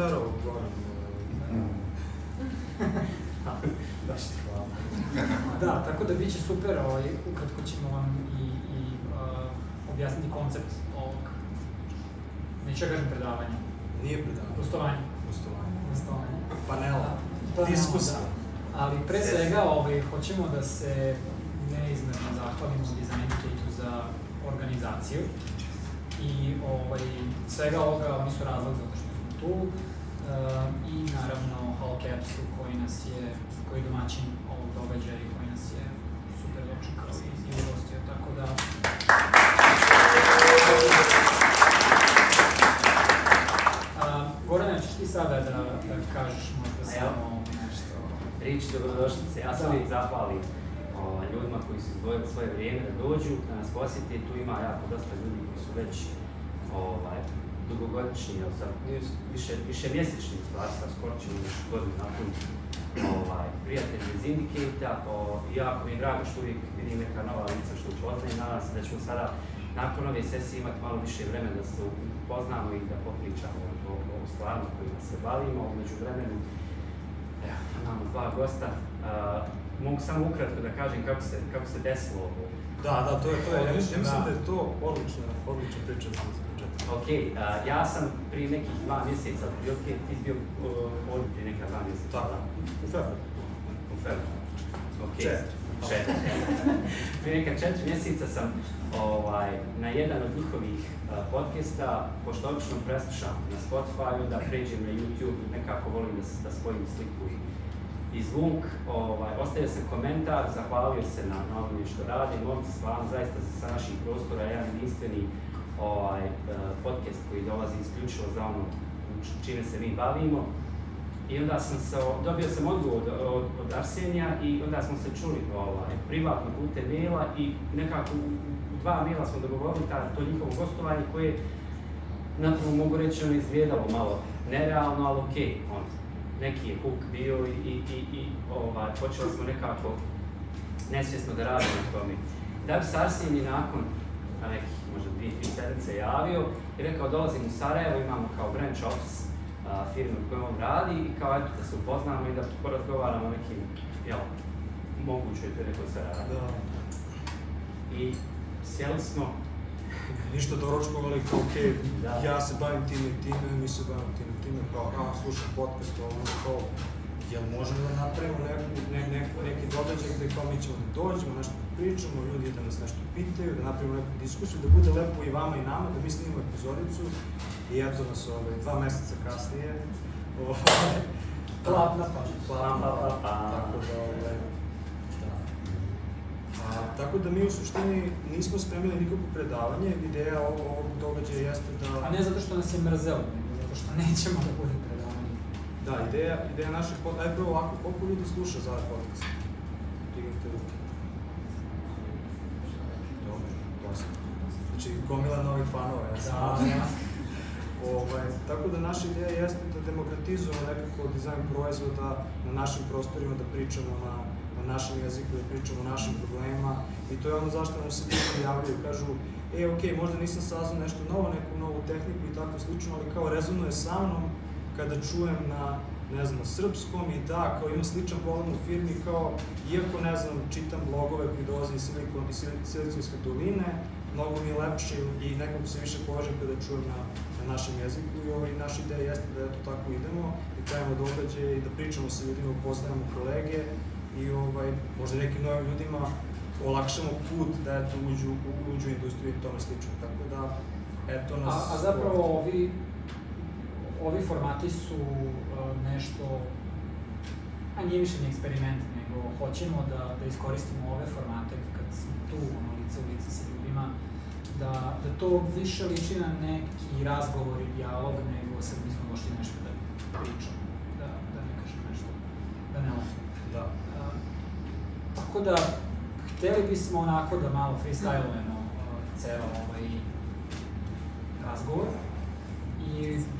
verovao u Goran. Da, što ti hvala. Da, tako da bit će super, ovaj, ukratko ćemo vam i, i uh, objasniti koncept ovog, neću ja kažem predavanja, Nije predavanje. gostovanja. Gostovanje. Gostovanja. Panela. Pa, Diskusija. da. Ali pre svega ovaj, hoćemo da se neizmerno zahvalimo Design Kate za organizaciju i ovaj, svega ovoga oni su razlog zato što smo tu i naravno Hall Capsu koji nas je, koji je domaćin ovog događaja i koji nas je super dočekao i, i ugostio, tako da Gorane, ćeš ti sada da, da kažeš možda samo nešto? Riječ dobrodošlice, ja se Da. uvijek zahvalim o, ljudima koji su izdvojili svoje vrijeme da dođu, da nas posjete, tu ima jako dosta ljudi koji su već ovaj, dugogodišnji, jel sad, nisu više, više mjesečni stvari, sad skoro ćemo još godinu napuniti, ovaj, prijatelji iz Indicata, o, i jako mi je drago što uvijek vidim neka nova lica što upoznajem, nadam se da ćemo sada nakon ove sesije imati malo više vremena da se upoznamo i da popričamo o, o, o stvarima kojima se bavimo, umeđu vremenu Evo, imamo dva gosta. Uh, mogu samo ukratko da kažem kako se, kako se desilo ovo. Da, da, to je to. Je. Ja mislim, Da. da je to odlična, odlična priča. Ok, uh, ja sam prije nekih dva mjeseca, otprilike ti si bio ovdje prije neka dva mjeseca. Tako. U februaru. U februaru. Ok. Četiri. Četiri. prije neka četiri mjeseca sam ovaj, na jedan od njihovih uh, podcasta, pošto obično preslušam na Spotify, da pređem na YouTube, nekako volim da, da spojim sliku i, i zvuk. Ovaj, ostavio sam komentar, zahvalio se na, na onome što radi, momci stvarno zaista sa naših prostora jedan jedinstveni ovaj, uh, podcast koji dolazi isključivo za ono čime se mi bavimo. I onda sam se, dobio sam odgovor od, od, Arsenija i onda smo se čuli ovaj, privatno putem maila i nekako u, dva maila smo dogovorili ta, to njihovo gostovanje koje napravo mogu reći ono izgledalo malo nerealno, ali okej, on, neki je hook bio i, i, i, i ovaj, počeli smo nekako nesvjesno da radimo na tome. Da bi se Arsenij nakon nekih možda dvije, tri sedmice javio i rekao dolazim u Sarajevo, imamo kao branch office a, firme u kojoj on radi i kao eto da se upoznamo i da porazgovaramo o nekim, jel, mogućoj te rekao se radi. Da. I sjeli smo, Ništa doročkovali kao, okej, Da. ja se bavim time i time, mi se bavimo time i time, kao, a, slušam podcast, ovo, ono, kao, jel možemo da napravimo neku, ne, neku, neki kao mi ćemo da dođemo, nešto da pričamo, ljudi da nas nešto pitaju, da napravimo neku diskusiju, da bude lepo i vama i nama, da mi snimamo epizodicu i eto nas ove, dva meseca kasnije, ovaj, Klap na pažnju. Hvala, Pa, pa, pa. Tako da, ovaj. A, tako da mi u suštini nismo spremili nikakvo predavanje, ideja ovog, ovog događaja jeste da... A ne zato što nas je mrzelo, nego zato što nećemo da bude predavanje. Da, ideja, ideja našeg. Ajde prvo ovako, koliko ljudi sluša za ovaj podcast? Dobro, dosta. Znači, gomila novih fanova, ja sam. Da, Ovaj, tako da naša ideja jeste da demokratizujemo nekako dizajn proizvoda na našim prostorima, da pričamo na, na našem jeziku, da pričamo o našim problemima i to je ono zašto nam se ljudi javljaju, kažu e, ok, možda nisam saznao nešto novo, neku novu tehniku i tako slično, ali kao rezonuje sa mnom kada čujem na, ne znam, na srpskom i da, kao imam sličan pogled u firmi, kao, iako, ne znam, čitam blogove koji dolaze iz Silikon, iz Sil- Silicijske doline, mnogo mi je lepše i nekako se više povežem kada čujem na, na našem jeziku i ovaj, naša ideja jeste da eto tako idemo i pravimo događaje i da pričamo sa ljudima, upoznajemo kolege i ovaj, možda nekim novim ljudima olakšamo put da eto uđu, u- uđu u industriju i tome slično. Tako da, eto nas... A, a zapravo ovi, ovi formati su uh, nešto, a nije više ni eksperiment, nego hoćemo da, da iskoristimo ove formate kad smo tu, ono, lice u lice sa ljudima, da, da to više liči na neki razgovor i dijalog, nego sad mi smo došli nešto da pričamo, da, da ne kažem nešto, da ne lažem. Da. A, tako da, hteli bismo onako da malo freestylujemo uh, ceo ovaj razgovor. I uh,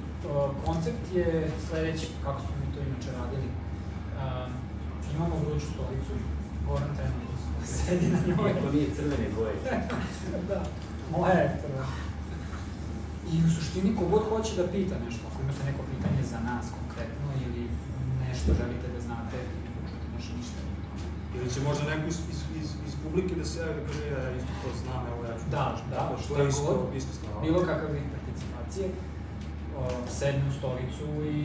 koncept je sledeći, kako smo mi to inače radili. Uh, imamo vruću stolicu, Goran trenutno sedi na njoj. iako nije crvene boje. da. Moja je crvena. I u suštini kogod hoće da pita nešto, ako imate neko pitanje za nas konkretno ili nešto želite da znate, možete nešto ništa. Ili će možda neko iz, iz, iz, iz publike da se javi da kaže ja isto to znam, evo ja ću. Da, da, što je isto. Bilo kakav vid participacije, sedne u stolicu i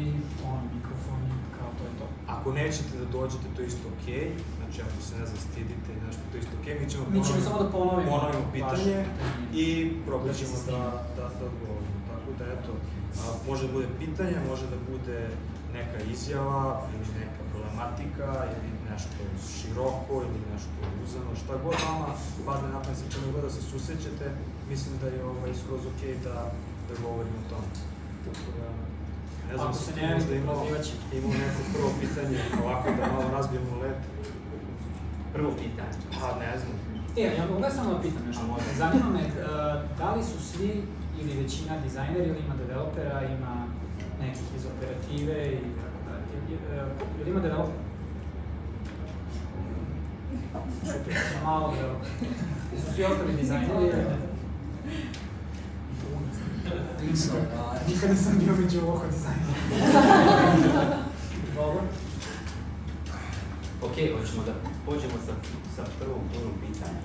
on, mikrofon, kao to je to. Ako nećete da dođete, to je isto okej. Znači, ako se ne znam, stidite i nešto, to je isto okej. Mi ćemo, Mi ćemo samo da ponovimo, ponovimo pitanje i probat će ćemo da, da, da odgovorimo. Tako da, eto, a, može da bude pitanje, može da bude neka izjava ili neka problematika ili nešto široko ili nešto uzano, šta god vama padne na pamet sa čemu god da se susrećete, mislim da je ovaj, skroz okej da, da govorimo o tome. Tako da, ne znam, Ako se ne možda imao, imao neko prvo pitanje, ovako da malo razbijemo led. Prvo pitanje. Pa ne znam. E, ja mogu samo da pitam nešto. A, može. Zanima me, uh, da li su svi ili većina dizajnera ili ima developera, ima nekih iz operative i tako dalje. Ili ima developera? Super, malo developera. Su svi ostali dizajneri Nisam, da. Nikad nisam bio među oko dizajnera. Dobro. Ok, hoćemo da pođemo sa, sa prvom turom pitanja.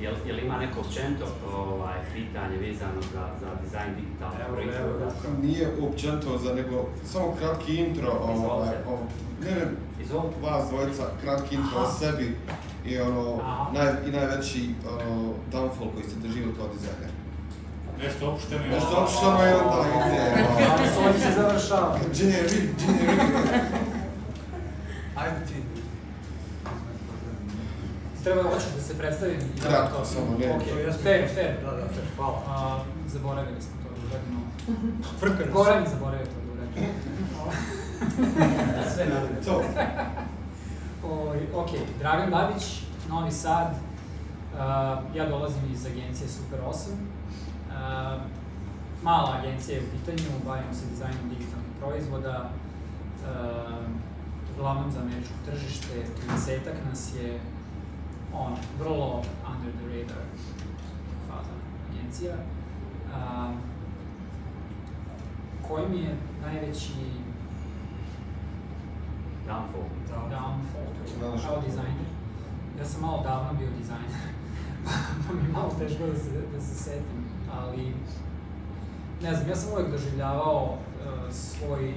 Jel, jel ima neko općenito ovaj, pitanje vezano za, za dizajn digitalnog Evo, proizvoda? evo. Nije općenito za nego, samo kratki intro, ovaj, Izvolite. o, ne, ne, Izvolite. vas dvojica, kratki intro o Aha. sebi i ono, Aha. naj, i najveći ono, downfall koji ste doživjeli kao dizajner. Nešto opušteno i Nešto opušteno je onda ide, Ali s ovim se završava. Generic, generic. Ajde ti. Treba hoćeš da se predstavim? da Kratko to- samo, ne. Ok, fair, fair. Da, da, fair. Hvala. A, zaboravili smo to da uradimo. Frkanje. Goran je zaboravio to da uradimo. Sve naravno. To, Ovaj, ok, Dragan Babić, Novi Sad. A, ja dolazim iz agencije Super 8. Mala agencija je u pitanju, bavimo se dizajnom digitalnih proizvoda. Uglavnom za američko tržište, 30 nas je on, vrlo under the radar faza agencija. A, koji mi je najveći Downfall. downfall Znaš. kao dizajner? Ja sam malo davno bio dizajner, pa mi je malo teško da se, da se setim, ali ne znam, ja sam uvek doživljavao uh, svoj uh,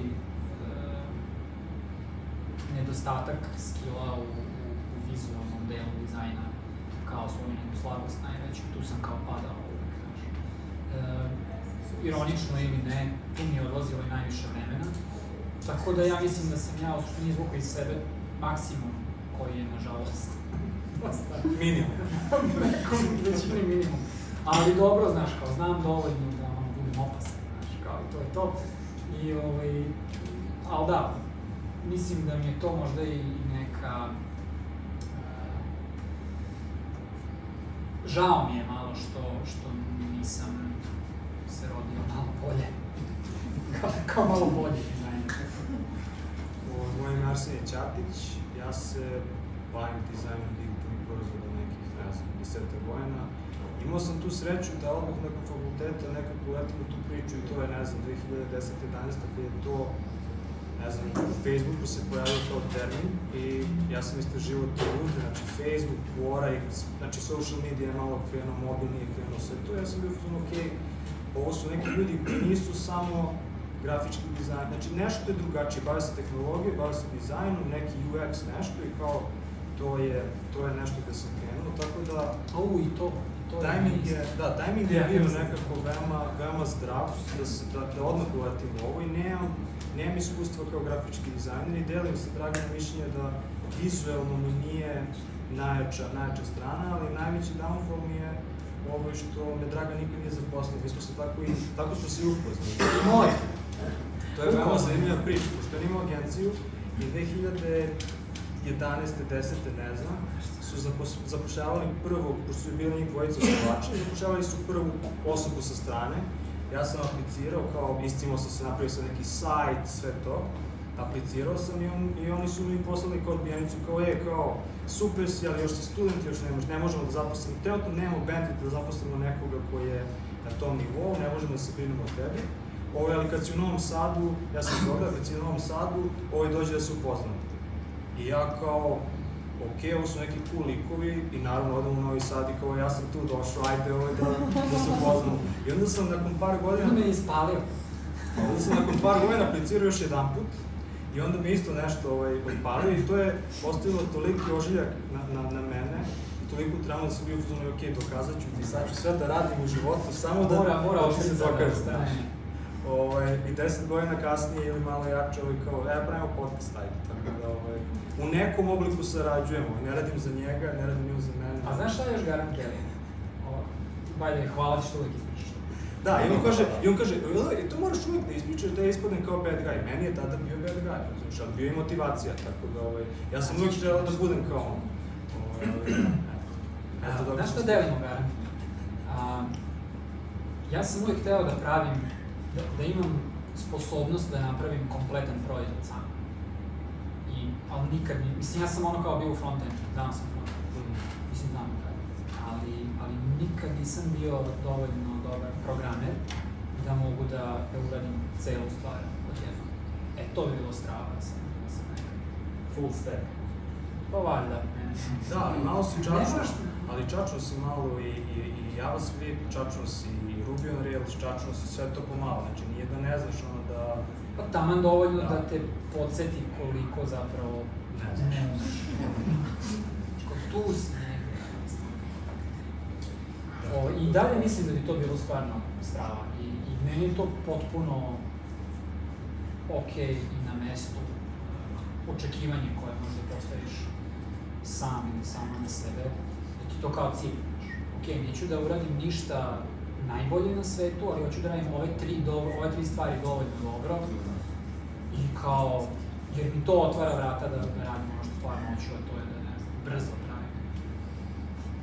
nedostatak skila u, u, u vizualnom delu dizajna kao svoju neku slabost najveću, tu sam kao padao uvek, znaš. Uh, ironično ili ne, tu mi je odlazilo i najviše vremena, tako da ja mislim da sam ja u suštini izvukao iz sebe maksimum koji je, nažalost, dosta Minimum. Neko većini minimum. Ali dobro, znaš, kao znam dovoljno da ono, budem opasan, znaš, kao i to je to. I ovaj, ali da, mislim da mi je to možda i neka... Uh, žao mi je malo što, što nisam se rodio malo bolje. kao, kao malo bolje dizajner. Moje ime je Arsenije Ćatić, ja se bavim dizajnom digitalnih proizvoda nekih, ne znam, deseta godina. Imao sam tu sreću da odmah nakon fakulteta nekako uletim u tu priču i to je, ne znam, 2010-11, kad je to, ne znam, u Facebooku se pojavio kao termin i ja sam istraživao te ljude, znači Facebook, Quora i, znači social media je malo krenuo, mobilni je krenuo sve to, ja sam bio fuzon, okej, ovo su neki ljudi koji nisu samo grafički dizajn, znači nešto je drugačije, bave se tehnologijom, bave se dizajnom, neki UX nešto i kao to je, to je nešto gde sam krenuo, tako da U, i to. Timing je, da, timing je Ja, bio nekako veoma, veoma zdrav, da, se, da, da odmah uletim u ovo i nemam, nemam iskustva kao grafički dizajner i delim se Dragana mišljenje da vizuelno mi nije najjača, najjača strana, ali najveći downfall mi je ovo što me Dragan nikad nije zaposlio, mi smo se tako i, tako smo se i upoznali. Moj. To je veoma zanimljiva priča, pošto on imao agenciju i 2011. 10. ne znam, su zapošljavali prvog, pošto su bili njih dvojica osnovači, zapošljavali su prvu osobu sa strane. Ja sam aplicirao, kao iscimao sam se, napravio sam neki sajt, sve to. Aplicirao sam i, on, i oni su mi poslali kao odbijenicu, kao je, kao, super si, ali još si student, još ne, ne možemo da zaposlimo, trenutno nemamo bandit da zaposlimo nekoga koji je na tom nivou, ne možemo da se brinemo o tebi. Ovo, ali kad si u Novom Sadu, ja sam Beograd, kad si u Novom Sadu, ovaj dođe da se upoznam. I ja kao, ok, ovo su neki cool likovi i naravno odem u Novi Sad i kao ja sam tu došao, ajde ovaj da, da se upoznam. I onda sam nakon par godina... Me je ispalio. Onda sam nakon par godina aplicirao još jedan put i onda mi isto nešto ovaj, odpalio i to je postavilo toliki ožiljak na, na, na mene i toliko traumu da sam bio u fuzonu, ok, dokazat ću ti, sad ću sve da radim u životu, samo da, Mora, mora da oštrica se da dokaže, stane. znaš. Ovaj, I deset godina kasnije ili malo jače, ovaj, kao, e, pravimo podcast, ajde, tako da, ovaj, u nekom obliku sarađujemo, ne radim za njega, ne radim on za mene. A znaš šta je još garant Kelly? Bajde, hvala ti što uvijek ispričaš. Da, i on kaže, i on kaže, "Jel, i to moraš uvijek da ispričaš da ispadnem kao bad guy. Meni je tada bio bad guy, razumiješ, ali bio je motivacija, tako da, ovaj, ja sam uvijek želeo da budem kao on. Ovaj, eto, Znaš šta delimo garant? A, ja sam uvijek hteo da pravim, da, da imam sposobnost da napravim kompletan proizvod sam. Ali nikad, ni- mislim, ja sam ono kao bio u frontendu, danas sam frontend, Mm. mislim, znam da ali, ali nikad nisam bio dovoljno dobar programer da mogu da, da uradim celu stvar odjednom. E, to bi bilo strava da sam, da sam nekad. Full stack. Pa valjda, ne. Da, ali malo si moraš- ali čačnuo si malo i, i, i JavaScript, čačnuo si i Ruby on Rails, čačnuo si sve to pomalo, znači nije da ne znaš ono da... Pa taman dovoljno Da. te podsjeti koliko zapravo Ne znaš. tu si. O, I dalje mislim da bi to bilo stvarno strava. I, i meni je to potpuno ok i na mestu očekivanje koje možda postaviš sam ili sama na sebe, da ti to kao cilj. Ok, neću da uradim ništa najbolje na svetu, ali hoću da radim ove tri, dobro, ove tri stvari dovoljno dobro i kao, jer mi to otvara vrata da, da radim ono što stvarno hoću, a to je da, ne znam, brzo pravim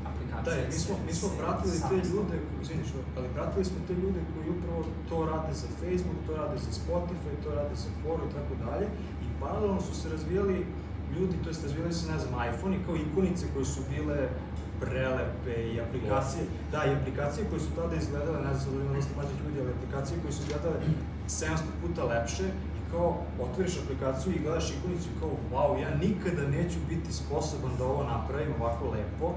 Da, aplikacije. mi smo, mi smo pratili te ljude, izvini što, ali pratili smo te ljude koji upravo to rade za Facebook, to rade za Spotify, to rade za Quora i tako dalje. I paralelno su se razvijali ljudi, to jest razvijali se, ne znam, iPhone i kao ikonice koje su bile prelepe i aplikacije, da, i aplikacije koje su tada izgledale, ne znam, sad ima dosta mlađih ljudi, ali aplikacije koje su izgledale 700 puta lepše i kao otvoriš aplikaciju i gledaš ikonicu i kao, wow, ja nikada neću biti sposoban da ovo napravim ovako lepo,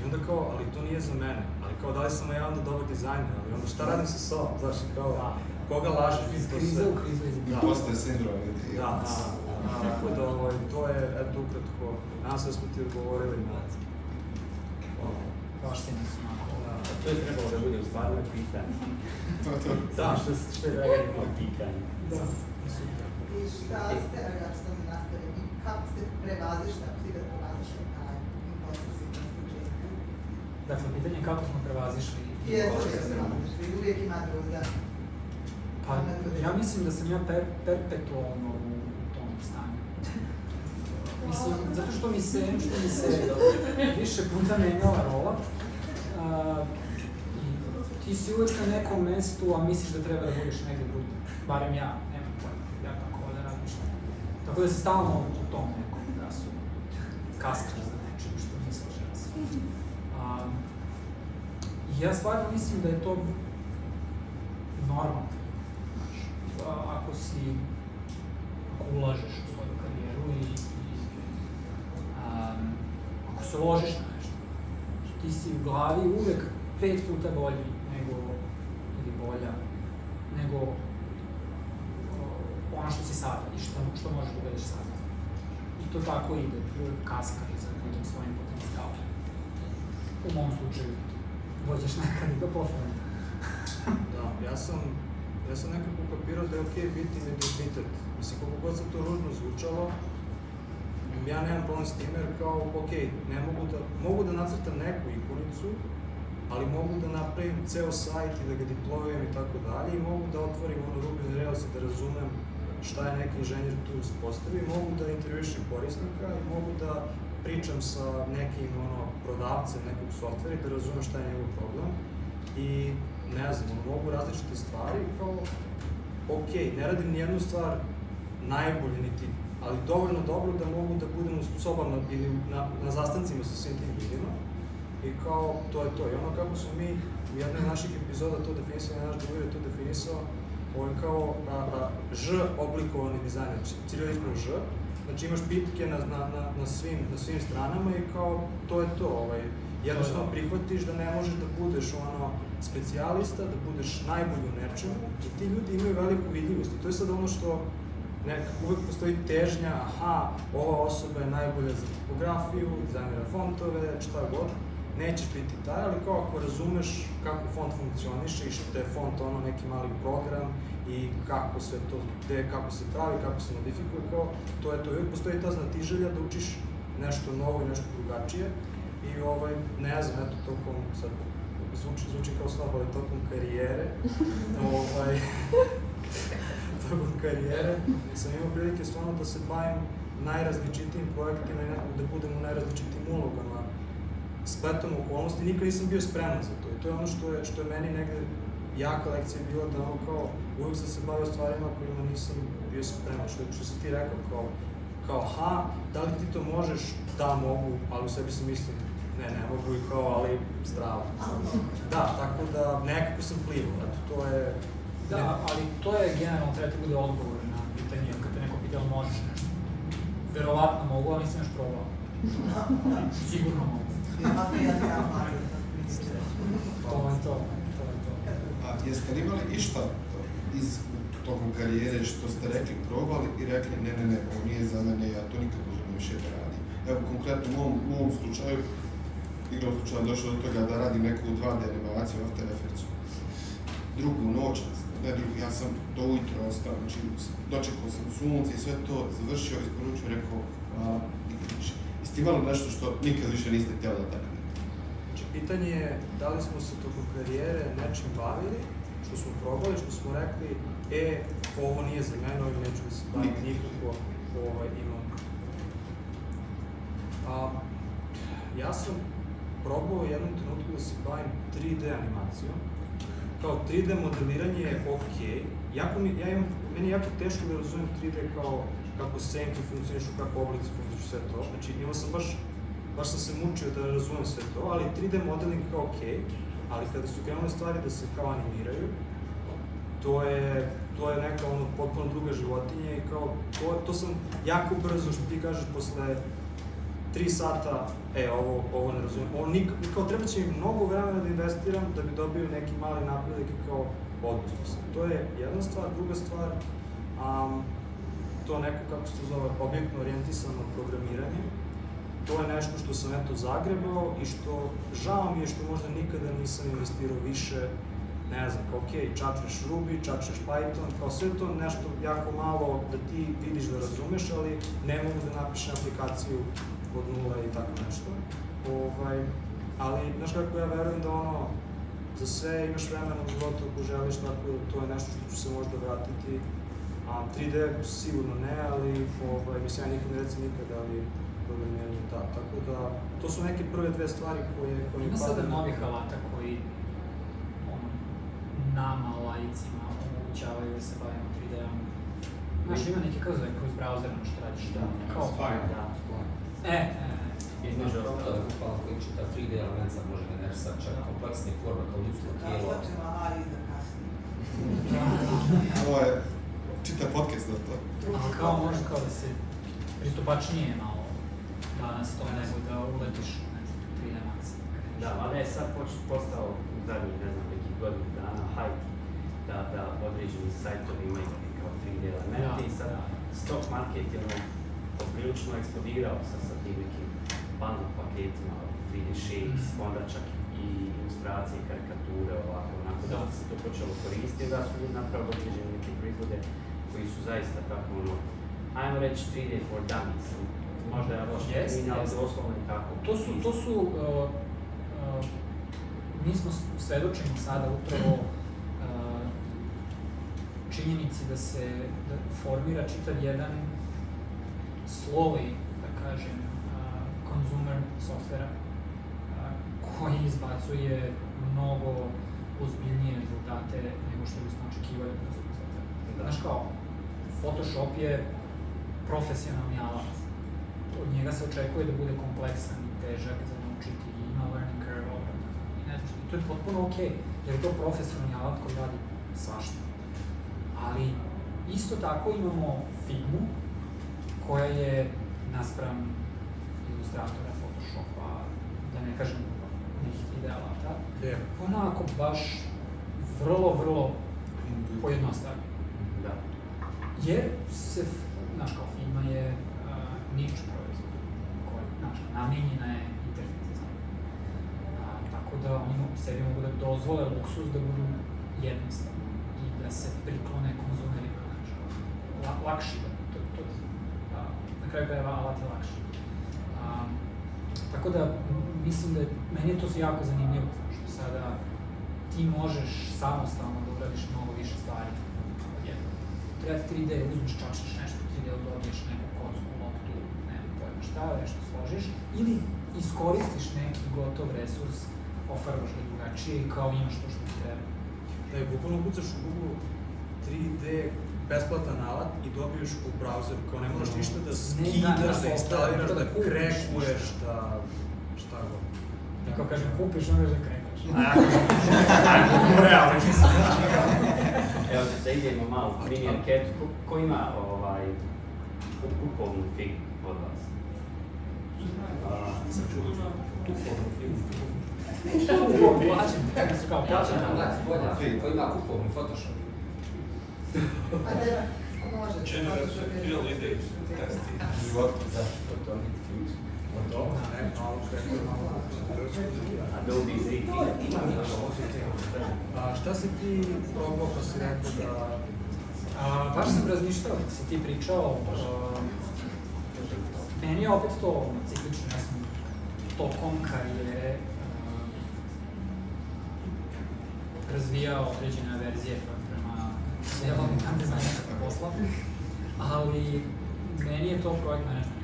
i onda kao, ali to nije za mene. Ali kao, da li sam ja onda dobar dizajner, ali onda šta radim sa sobom, znaš, kao, Da. koga lažeš? Iz krize u krizu iz Da. Postaje sindrom. vidi. Da, da, da, tako da, ovaj, to je, eto, ukratko, se da smo ti odgovorili na... Ti nisu onako. Da. To je trebalo da bude u stvarno pitanje. To, to. Samo što, što je Dragan imao pitanje. Da. I šta ste, ja što mi nastavim, i kako ste prevazišli, ako ste ga prevazišli taj imposter na početku? Dakle, pitanje je kako smo prevazišli Jeste uvijek ima druga. Pa, ja mislim da sam ja per, perpetualno u, u. Mislim, zato što mi se, što mi se više puta menjala rola, a, ti si uvek na nekom mestu, a misliš da treba da budeš negde drugde. Barem ja, nemam pojma, ja tako da razmišljam. Tako da se stalno u tom nekom gasu kaskaš za nečim što misliš da si. A, ja stvarno mislim da je to normalno. Znaš, a- ako si, ako ulažeš u svoju karijeru i um, ako se ložiš na nešto, znaš, ti si u glavi uvek pet puta bolji nego, ili bolja, nego ono što si sada i što, što možeš da budeš sada. I to tako ide, uvek kaskaš za nekim svojim potencijalom. U mom slučaju, dođeš nekad i do pofrena. Da, ja sam, ja sam nekako kapirao da je okej biti identitet. Mislim, koliko god se to ružno zvučalo, ja nemam problem s time jer kao, okej, ne mogu da, mogu da nacrtam neku ikonicu, ali mogu da napravim ceo sajt i da ga deployujem i tako dalje i mogu da otvorim ono Ruby Rails i da razumem šta je neki inženjer tu uspostavio, mogu da intervjušem korisnika i mogu da pričam sa nekim ono, prodavcem nekog softvera i da razumem šta je njegov problem i ne znam, mogu različite stvari kao, ok, ne radim nijednu stvar najbolje, niti ali dovoljno dobro da mogu da budem u sobama ili na, na zastancima sa svim tim ljudima. I kao, to je to. I ono kako smo mi u jednoj naših epizoda to definisali, naš drugi je to definisao, ovo je kao a, a, Ž oblikovani dizajn, znači ciriličnom Ž, znači imaš bitke na, na, na, na, svim, na svim stranama i kao to je to, ovaj, jednostavno prihvatiš da ne možeš da budeš ono specijalista, da budeš najbolji u nečemu i ti ljudi imaju veliku vidljivost i to je sad ono što nekako uvek postoji težnja, aha, ova osoba je najbolja za tipografiju, dizajnira fontove, šta god, nećeš biti taj, ali kao ako razumeš kako font funkcioniše i što je font ono neki mali program i kako se to, gde, kako se pravi, kako se modifikuje, kao, to je to. I uvijek postoji ta znatiželja da učiš nešto novo i nešto drugačije i ovaj, ne znam, eto, tokom, sad, zvuči, zvuči kao snob, ali tokom karijere, ovaj, tokom karijere sam imao prilike stvarno da se bavim najrazličitijim projektima i da budem u najrazličitijim ulogama spletom okolnosti, nikad nisam bio spreman za to. I to je ono što je, što je meni negde jaka lekcija bila da ono kao, uvijek sam se bavio stvarima kojima nisam bio spreman, što, što si ti rekao, kao, kao, ha, da li ti to možeš? Da, mogu, ali u sebi sam mislim, ne, ne mogu i kao, ali zdravo. Da, tako da nekako sam plivao, eto, to je... Da, ali to je generalno treba ti bude odgovor na pitanje, kad te neko pita da možeš nešto. Verovatno mogu, ali nisam još probao. Sigurno mogu. Ja To je to, to je to. A jeste li imali išta iz tokom karijere što ste rekli, probali i rekli ne, ne, ne, ovo nije za mene, ja to nikad ne želim više da radim. Evo, konkretno u mom, u mom slučaju, igrom slučaju došao do toga da radim neku 2D animaciju After Effectsu. Drugu noć, ne drugu, ja sam do ujutro ostao, znači dočekao sam sunce i sve to, završio, isporučio, rekao, hvala, nikad više. Jeste imali nešto što nikad više niste htjeli da taknete? Znači, pitanje je da li smo se tokom karijere nečim bavili, što smo probali, što smo rekli, e, ovo nije za mene, ovim neću da se bavim nikako, ovaj, imam. A, ja sam probao u jednom trenutku da se bavim 3D animacijom. Kao 3D modeliranje je ok, jako mi, ja imam, meni je jako teško da razumem 3D kao kako senke funkcionišu, kako oblici funkcionišu, sve to. Znači, imao sam baš, baš sam se mučio da razumem sve to, ali 3D modeling kao ok, ali kada su krenule stvari da se kao animiraju, to je, to je neka ono potpuno druga životinja i kao, to, to sam jako brzo, što ti kažeš, posle tri sata, e, ovo, ovo ne razumijem, ovo nik, kao treba će mi mnogo vremena da investiram da bi dobio neki mali napredak i kao odustao sam. To je jedna stvar, druga stvar, um, to neko, kako se zove, objektno orijentisano programiranje, to je nešto što sam eto zagrebao i što žao mi je što možda nikada nisam investirao više, ne znam, kao ok, čačneš Ruby, čačneš Python, kao sve to nešto jako malo da ti vidiš da razumeš, ali ne mogu da napišem aplikaciju od nula i tako nešto. Ovaj, ali, znaš kako ja verujem da ono, za sve imaš vremena u životu ako želiš, tako da to je nešto što ću se možda vratiti. A 3D sigurno ne, ali ovaj, mislim, ja nikad ne recim nikad, ali programiranje da. Tako da, to su neke prve dve stvari koje, koje Ima sada novih alata koji ono, nama, laicima, omogućavaju da se bavimo 3D-om. Znaš, ima neki kao zove kroz browser nešto radiš, da, kao da. E, Između ostalog. bukvalno koji čita 3D element sad može generisati čak kompleksne forme kao ljudsko tijelo. Kako ćemo AI kasnije? Ovo je, čita podcast za to. kao može kao da se pristupačnije malo danas to nego da uletiš ne znam, 3D Max. Da, ali je sad poč, postao u zadnjih, ne znam, nekih godinu dana hype da, da određeni sajtovi imaju kao 3D elemente Da, i sad da. stock market je ono poprilično eksplodirao sa, sa tim nekim bundle paketima, 3D shapes, Mhm. onda čak i ilustracije, karikature, ovako, onako da, se to počelo koristiti, da su ljudi napravili određene neke proizvode koji su zaista tako ono, ajmo reći 3D for dummies, možda je loš Jest, termin, ali jest. doslovno je tako. To su, to su, uh, uh, mi smo s- svedočimo sada upravo uh, činjenici da se da formira čitav jedan sloj, da kažem, consumer softvera koji izbacuje mnogo ozbiljnije rezultate nego što bismo očekivali od konzumer softvera. Da. Znaš kao, Photoshop je profesionalni alat. Od njega se očekuje da bude kompleksan, težak za naučiti, ima learning curve, obrana i ne znam što. I to je potpuno okej, okay, jer je to profesionalni alat koji radi svašta. Ali isto tako imamo Figmu, koja je naspram ilustratora, Photoshopa, da ne kažem nekih ide alata, Je. onako baš vrlo, vrlo pojednostavljeno. Da. Jer se, znaš, kao Figma je uh, nič proizvod, koji, znaš, namenjena je interfejs a, Tako da oni mogu, sebi mogu da dozvole luksus da budu jednostavni i da se priklone konzumerima, znaš, la, lakši da, kraju krajeva alat je lakši. A, tako da, mislim da je, meni je to jako zanimljivo, što sada ti možeš samostalno da uradiš mnogo više stvari. Treba ti 3D, uzmeš, čačneš nešto, 3D dobiješ neku kocku, loptu, nema pojma šta, nešto složiš, ili iskoristiš neki gotov resurs, ofarbaš ga drugačije i kao imaš to što ti treba. Da je bukvalno kucaš u Google 3D бесплатен алат и добиеш у браузер, кој не можеш ништо да скидаш, да инсталираш, да крекуеш, да шта го. Како каже купиш, не да крекаш. Реално ќе се Evo, da idemo malo primjer Cat, ko, ko ima ovaj, kupovnu figu od vas? Kupovnu figu? Kupovnu figu? Plaćam, kao plaćam, ko ima kupovnu Photoshop? A da, šta si ti probao pa si rekao da... A, baš sam razmišljao, kad si ti pričao, a, meni je opet to ciklično, ja sam tokom karijere razvijao određene verzije prema delovnim dizajnerskog posla, ali meni je to projekt management.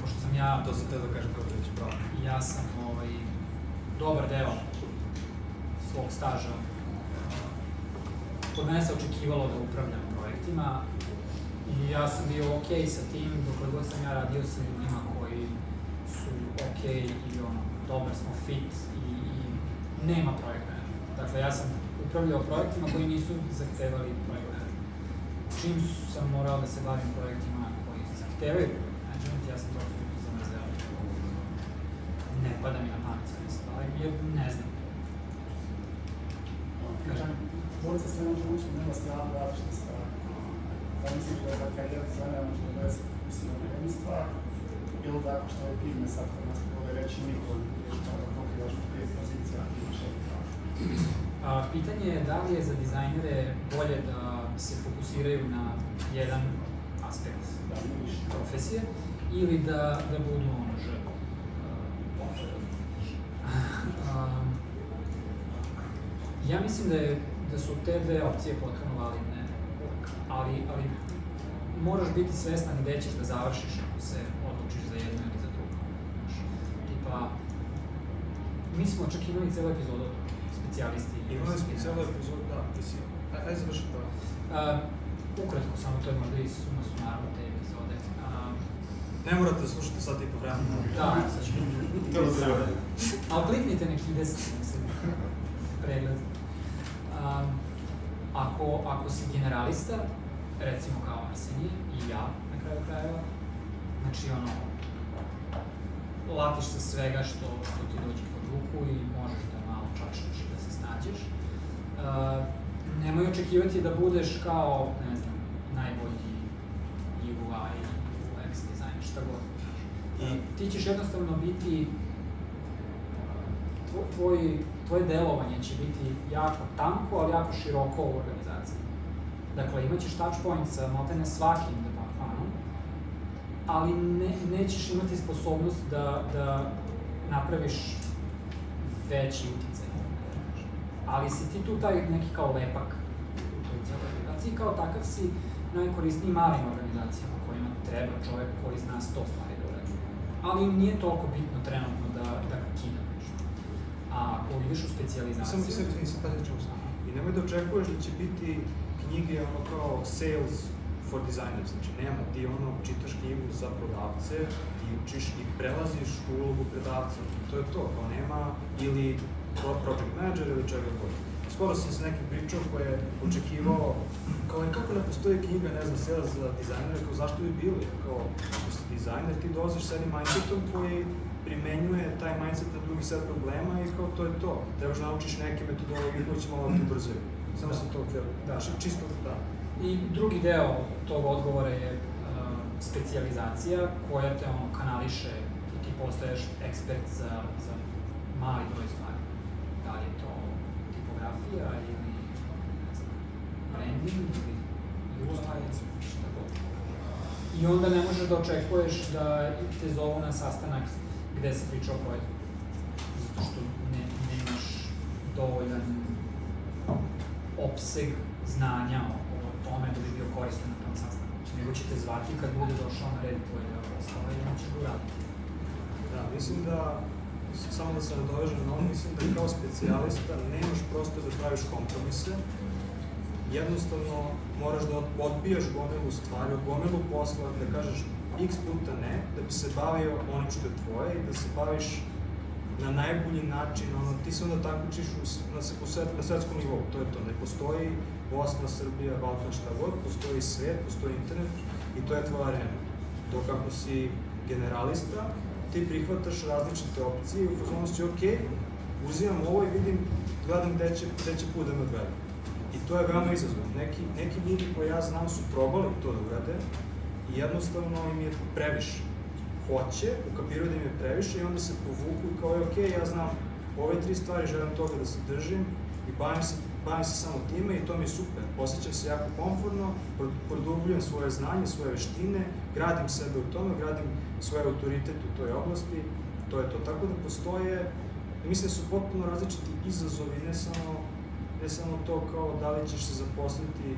Pošto sam ja, To sam te da kažem kao da će pravo. ja sam ovaj, dobar deo svog staža kod mene se očekivalo da upravljam projektima i ja sam bio ok sa tim dok god sam ja radio sa ljudima koji su ok i ono, dobar smo fit i, i nema projekt management. Dakle, ja sam upravljao projektima koji nisu zahtevali projekt management. Čim sam morao da se bavim projektima koji zahtevaju management, ja sam to apsolutno zamrzeo. Ne pada mi na pamet sa se bavim, jer ne znam. Kažem, Dvojica se ne može ući u nema stranu različite stvari. Da misliš da je ta karijera dizajnera može da se fokusira na jednu stvar, ili tako što je pivne sad kod nas vole reći niko je da pokrivaš u pet pozicija, imaš jednu stvar. A, pitanje je da li je za dizajnere bolje da se fokusiraju na jedan aspekt Da, profesije ili da, da budu ono ž. Um, ja mislim da, je, da su te dve opcije potpuno validne, ali, ali moraš biti svestan gde ćeš da završiš ako se odlučiš za jedno ili za drugo. Tipa, mi smo čak imali celu epizodu o tome, specijalisti. Imali smo cijelu epizodu, da, mislim, aj, aj završi to. Uh, ukratko, samo to je možda i suma sumarum te epizode. Uh, Ne morate da slušate sad i po vremenu. da, sad ću. Treba treba. Ali kliknite neki 10 mislim, pregled. Um, ako, ako si generalista, recimo kao Arsenije i ja na kraju krajeva, znači ono, latiš sa svega što, što ti dođe pod ruku i možeš da malo čačneš da snađeš. Uh, nemoj očekivati da budeš kao, ne znam, najbolji UI, UX dizajner, šta god. I ti ćeš jednostavno biti tvo- tvoj, tvoje delovanje će biti jako tanko, ali jako široko u organizaciji. Dakle, imaćeš touch point sa maltene svakim departmanom, ali ne, nećeš imati sposobnost da, da napraviš veći. Da. Ali si ti tu taj neki kao lepak u toj cijeloj organizaciji, kao takav si najkorisniji malim organizacijama kojima treba čovjek koji zna sto stvari da uradi. Ali nije toliko bitno trenutno da, da kida nešto. A ako ideš u specijalizaciju... Samo mislim, mislim, sad ćemo sam. I nemoj da očekuješ da će biti knjige ono kao sales for designers, znači nema, ti ono, čitaš knjigu za prodavce, ti učiš i prelaziš u ulogu predavca, to je to, kao nema, ili project manager ili čega god. Skoro sam se nekim pričao koji je očekivao, kao "E, kako ne postoji knjiga, ne znam, sales za dizajnere, kao zašto bi bili, kao ako si dizajner, ti dolaziš sa jednim mindsetom koji primenjuje taj mindset na drugi set problema i kao to je to. Trebaš da naučiš neke metodologije koje će malo ti ubrzaju. Samo Da. sam to htio. Da. Čisto, da. I drugi deo tog odgovora je uh, specijalizacija koja te ono kanališe i ti postaješ ekspert za, za mali broj stvari. Da ne znam, branding ili UI, šta god. I onda ne možeš da očekuješ da te zovu na sastanak gde se priča o projektu. Zato što ne, nemaš dovoljan opseg znanja o, o tome da bi bio koristan na tom sastanku. Nego će te zvati kad bude došao na red tvoj deo posla i on će ga uraditi. Da, mislim da, samo da se nadovežem na ovo, mislim da kao specijalista nemaš prosto da praviš kompromise, jednostavno moraš da odbijaš gomilu stvari, gomilu posla, da kažeš x puta ne, da bi se bavio onim što je tvoje i da se baviš na najbolji način, ono, ti se onda takmičiš u, na, svet, na svetskom nivou, to je to, ne postoji Bosna, Srbija, Balkan, šta god, postoji svet, postoji internet i to je tvoja arena. Dok ako si generalista, ti prihvataš različite opcije i u fazonu si, ok, uzimam ovo i vidim, gledam gde će, gde će put da me odvede. I to je veoma izazovno. Neki, neki ljudi koji ja znam su probali to da urade i jednostavno im je previše. Hoće, ukapiraju da im je previše i onda se povuku i kao je ok, ja znam ove tri stvari, želim toga da se držim i bavim se, bavim se samo time i to mi je super. Osjećam se jako komfortno, pro- produbljujem svoje znanje, svoje veštine, gradim sebe u tome, gradim svoj autoritet u toj oblasti, to je to. Tako da postoje, mislim da su potpuno različiti izazovi, ne samo, ne samo to kao da li ćeš se zaposliti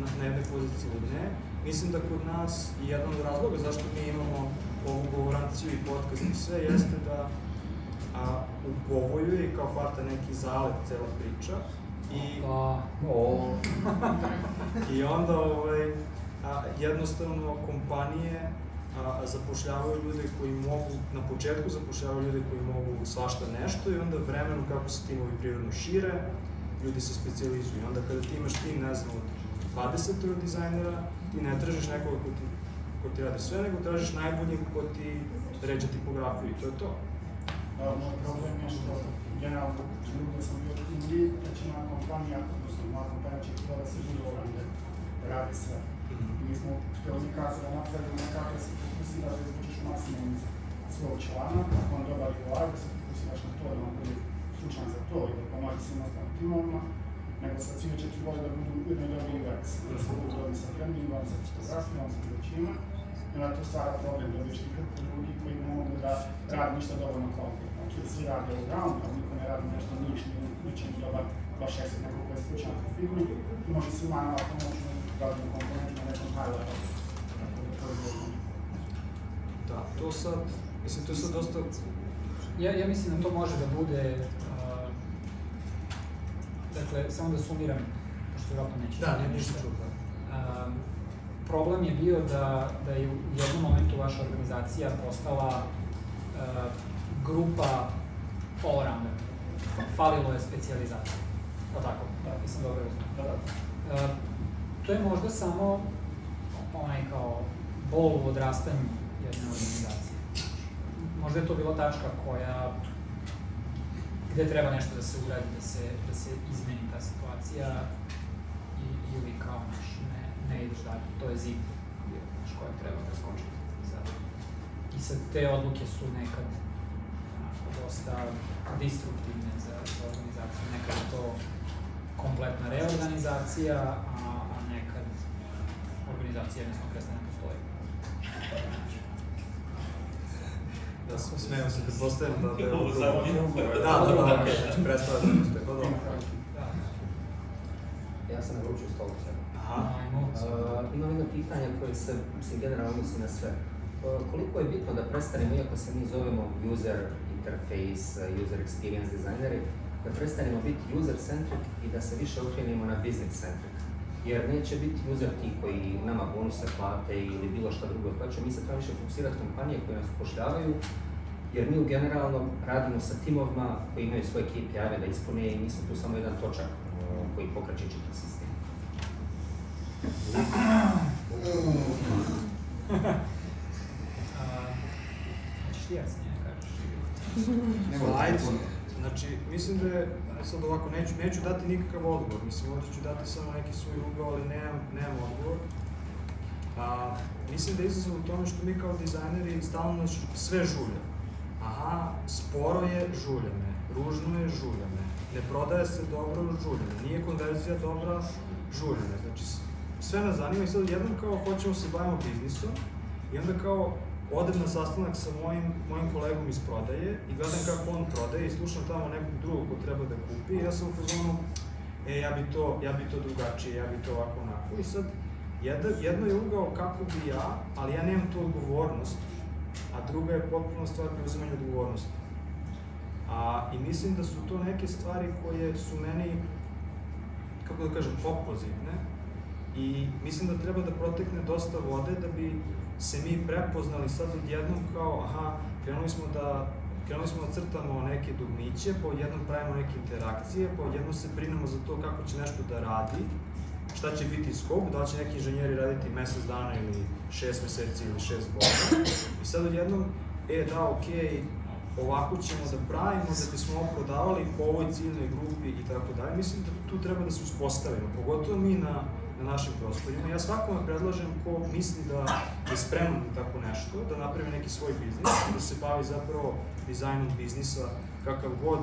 na, na jednoj poziciji ili ne. Mislim da kod nas i jedan od razloga zašto mi imamo ovu govoranciju i podcast i sve jeste da a, u povoju je kao hvata neki zalet cela priča i Pa, o, I onda ovaj, a, jednostavno kompanije a, zapošljavaju ljude koji mogu, na početku zapošljavaju ljude koji mogu svašta nešto i onda vremenom kako se timovi prirodno šire, ljudi se specializuju. I onda kada ti imaš tim, ne znam, od 20 dizajnera, ti ne tražiš nekoga ko ti, ko ti radi sve, nego tražiš najboljeg ko ti ređa tipografiju i to je to. Da, moj problem je što generalno trenutno da sam bio tim lead, većina kompanija, odnosno moja kompanija će htjela da se bude ovdje, da radi sve. I mi smo uspjeli kazati da napravimo nekako da se fokusira da izvučeš maksimum iz svog člana, ako on dobar UI, da se fokusiraš na to, da on bude stručan za to i da pomaže svim ostalim timovima, nego sa cilju će ti bolje da budu ujedno dobri UX, da se budu dobri sa brandingom, sa fotografijom, sa bilo čime. I onda to stvara problem, dobiješ ti hrpu ljudi koji ne mogu da rade ništa dovoljno kvalitetno. Znači, svi rade u ground, ali niko ne radi nešto niš, ni ničem dobar, baš jesi neko ko je stručan u firmi i može svima u na. Tako da je dobro. Da, to sad, mislim, to je sad dosta ja, ja mislim da to može da bude, uh, dakle, samo da sumiram, pošto vjerojatno neće. Da, ne, ništa čuo, da. Um, problem je bio da, da je u jednom momentu vaša organizacija postala uh, grupa all-rounder. Falilo je specijalizacija. O tako? Da. Nisam dobro razumio. Da, da. Uh, to je možda samo onaj kao bol u odrastanju jedne organizacije. Možda je to bila tačka koja gde treba nešto da se uradi, da se, da se izmeni ta situacija i, ili kao naš, ne, ne ideš dalje, to je zid naš kojeg treba preskočiti. Sad. I sad te odluke su nekad onako, dosta destruktivne za, za organizaciju. Nekad je to kompletna reorganizacija, a, organizacija jednostavno prestane da postoji. Da, smijem se, pretpostavljam da... da je Ovo zadnje. Da, da, da, Da. okej, znači predstavlja da postoje, pa dobro. Da. Ja sam naručio stolice. Aha. Uh, imam jedno pitanje koje se, mislim, generalno odnosi na sve. Uh, koliko je bitno da prestanemo, iako se mi zovemo user interface, uh, user experience designeri, da prestanemo biti user centric i da se više okrenemo na business centric. Jer neće biti user ti koji nama bonuse plate ili bilo šta drugo plaće, mi se treba više fokusirati kompanije koje nas upošljavaju, jer mi u generalno radimo sa timovima koji imaju svoje KPI-eve da ispune i mi smo tu samo jedan točak koji pokreće čitav sistem. Da. Znači, mislim da je, sad ovako, neću, neću dati nikakav odgovor, mislim, ovdje ću dati samo neki svoj ugao, ali nemam, nemam odgovor. A, mislim da je izazov u tome što mi kao dizajneri stalno sve žulja. Aha, sporo je žuljame, ružno je žuljame, ne prodaje se dobro žuljame, nije konverzija dobra žuljame. Znači, s- sve nas zanima i sad jednom kao hoćemo se bavimo biznisom i onda kao odem na sastanak sa mojim, mojim kolegom iz prodaje i gledam kako on prodaje i slušam tamo nekog drugog ko treba da kupi i ja sam u fazonu, e, ja bi to, ja bi to drugačije, ja bi to ovako onako. I sad, jedno, jedno je ugao kako bi ja, ali ja nemam tu odgovornost, a druga je potpuno stvar preuzimanja odgovornosti. A, I mislim da su to neke stvari koje su meni, kako da kažem, opozitne. I mislim da treba da protekne dosta vode da bi se mi prepoznali sad odjednom kao, aha, krenuli smo da krenuli smo da crtamo neke dugmiće, pa odjednom pravimo neke interakcije, pa odjednom se brinemo za to kako će nešto da radi, šta će biti skop, da će neki inženjeri raditi mesec dana ili šest meseci ili šest godina. I sad odjednom, e da, okej, ovako ćemo da pravimo da bismo ovo prodavali po ovoj ciljnoj grupi i tako dalje. Mislim da tu treba da se uspostavimo, pogotovo mi na, na našim prostorima. Ja svakome predlažem ko misli da je spreman na tako nešto, da napravi neki svoj biznis, da se bavi zapravo dizajnom biznisa, kakav god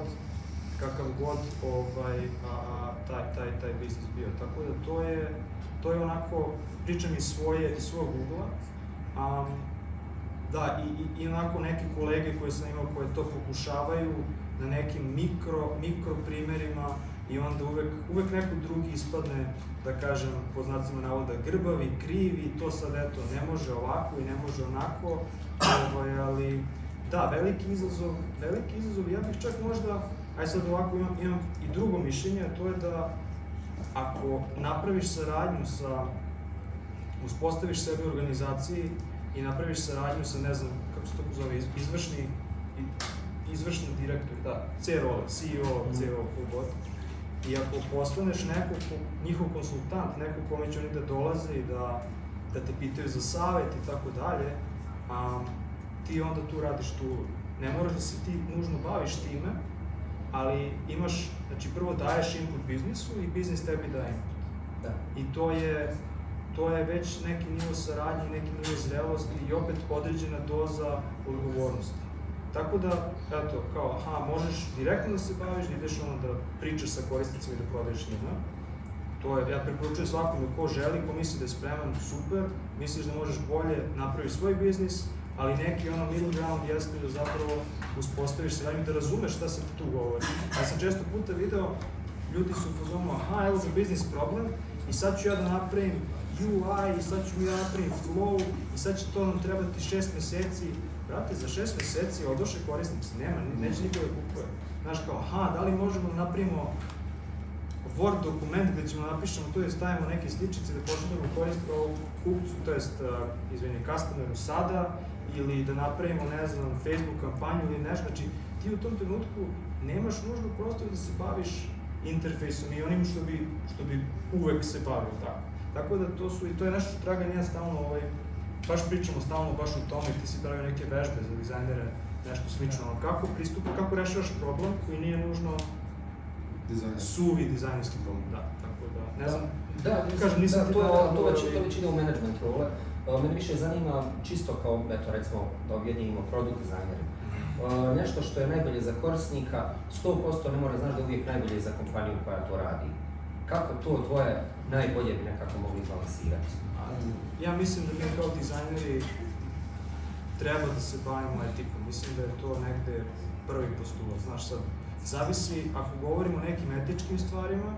kakav god ovaj, a, a, taj, taj, taj biznis bio. Tako da to je, to je onako, pričam iz svoje, iz svog ugla. Um, da, i, i, i onako neke kolege koje sam imao koje to pokušavaju na nekim mikro, mikro primerima i onda uvek, uvek neko drugi ispadne, da kažem, po znacima navoda, grbavi, krivi, to sad eto, ne može ovako i ne može onako, ovaj, ali da, veliki izazov, veliki izazov, ja bih čak možda, aj sad ovako imam, imam i drugo mišljenje, a to je da ako napraviš saradnju sa, uspostaviš sebe u organizaciji i napraviš saradnju sa, ne znam, kako se to zove, iz- izvršni, izvršni direktor, da, C role, CEO, CEO, ko god, i ako postaneš neko, ko, njihov konsultant, neko kome će oni da dolaze i da, da te pitaju za savet i tako dalje, a, ti onda tu radiš tu, ne moraš da se ti nužno baviš time, ali imaš, znači prvo daješ input biznisu i biznis tebi daje input. Da. I to je, to je već neki nivo saradnje, neki nivo zrelosti i opet određena doza odgovornosti. Tako da, eto, kao, aha, možeš direktno da se baviš, da ideš ono da pričaš sa korisnicima i da prodaješ njima. To je, ja preporučujem svakome ko želi, ko misli da je spreman, super, misliš da možeš bolje napraviš svoj biznis, ali neki ono middle ground jeste da zapravo uspostaviš saradnju, da razumeš šta se tu govori. Ja sam često puta video, ljudi su u aha, evo za biznis problem, i sad ću ja da napravim UI, i sad ću ja napravim flow, i sad će to nam trebati šest meseci. Brate, za šest meseci odoše korisnici, nema, ne- neće niko da kupuje. Znaš kao, aha, da li možemo da napravimo Word dokument gde ćemo da napišemo tu i stavimo neke sličice da pošaljemo korist o kupcu, to jest, izvini, customeru sada, ili da napravimo, ne znam, Facebook kampanju ili nešto, znači ti u tom trenutku nemaš nužno prostor da se baviš interfejsom i onim što bi, što bi uvek se bavio tako. Tako da to su, i to je nešto što Dragan ja stalno, ovaj, baš pričamo stalno baš o tome, ti si pravio neke vežbe za dizajnere, nešto slično, ono, kako pristupa, kako rešavaš problem koji nije nužno Dizajner. suvi dizajnerski problem, da, tako da, ne znam, Da, kažem, nisam da, to, dao to, već, ali- to već ide u management role. Uh, Mene više zanima čisto kao, eto recimo, da objedinimo produkt dizajneri. Uh, nešto što je najbolje za korisnika, 100% ne mora znaš da je uvijek najbolje za kompaniju koja to radi. Kako to dvoje najbolje bi nekako mogli izbalansirati? Ja mislim da mi kao dizajneri treba da se bavimo etikom. Mislim da je to negde prvi postulat. Znaš sad, zavisi, ako govorimo o nekim etičkim stvarima,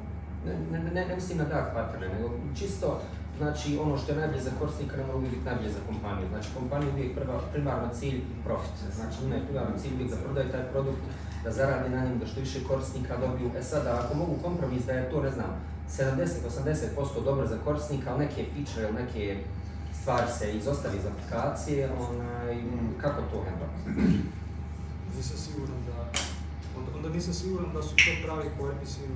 Ne, ne, ne, ne mislim na dark patterne, nego čisto, znači ono što je najbolje za korisnika ne mora uvijek biti najbolje za kompaniju. Znači kompanija uvijek prva, primarno cilj profit. Znači njima je primarno cilj uvijek da prodaju taj produkt da zaradi na njim, da što više korisnika dobiju. E sada, ako mogu kompromis da je to, ne znam, 70-80% dobro za korisnika, ali neke feature ili neke stvari se izostavi iz aplikacije, onaj, kako to handlati? Nisam siguran da, onda, onda nisam siguran da su to pravi koji, mislim,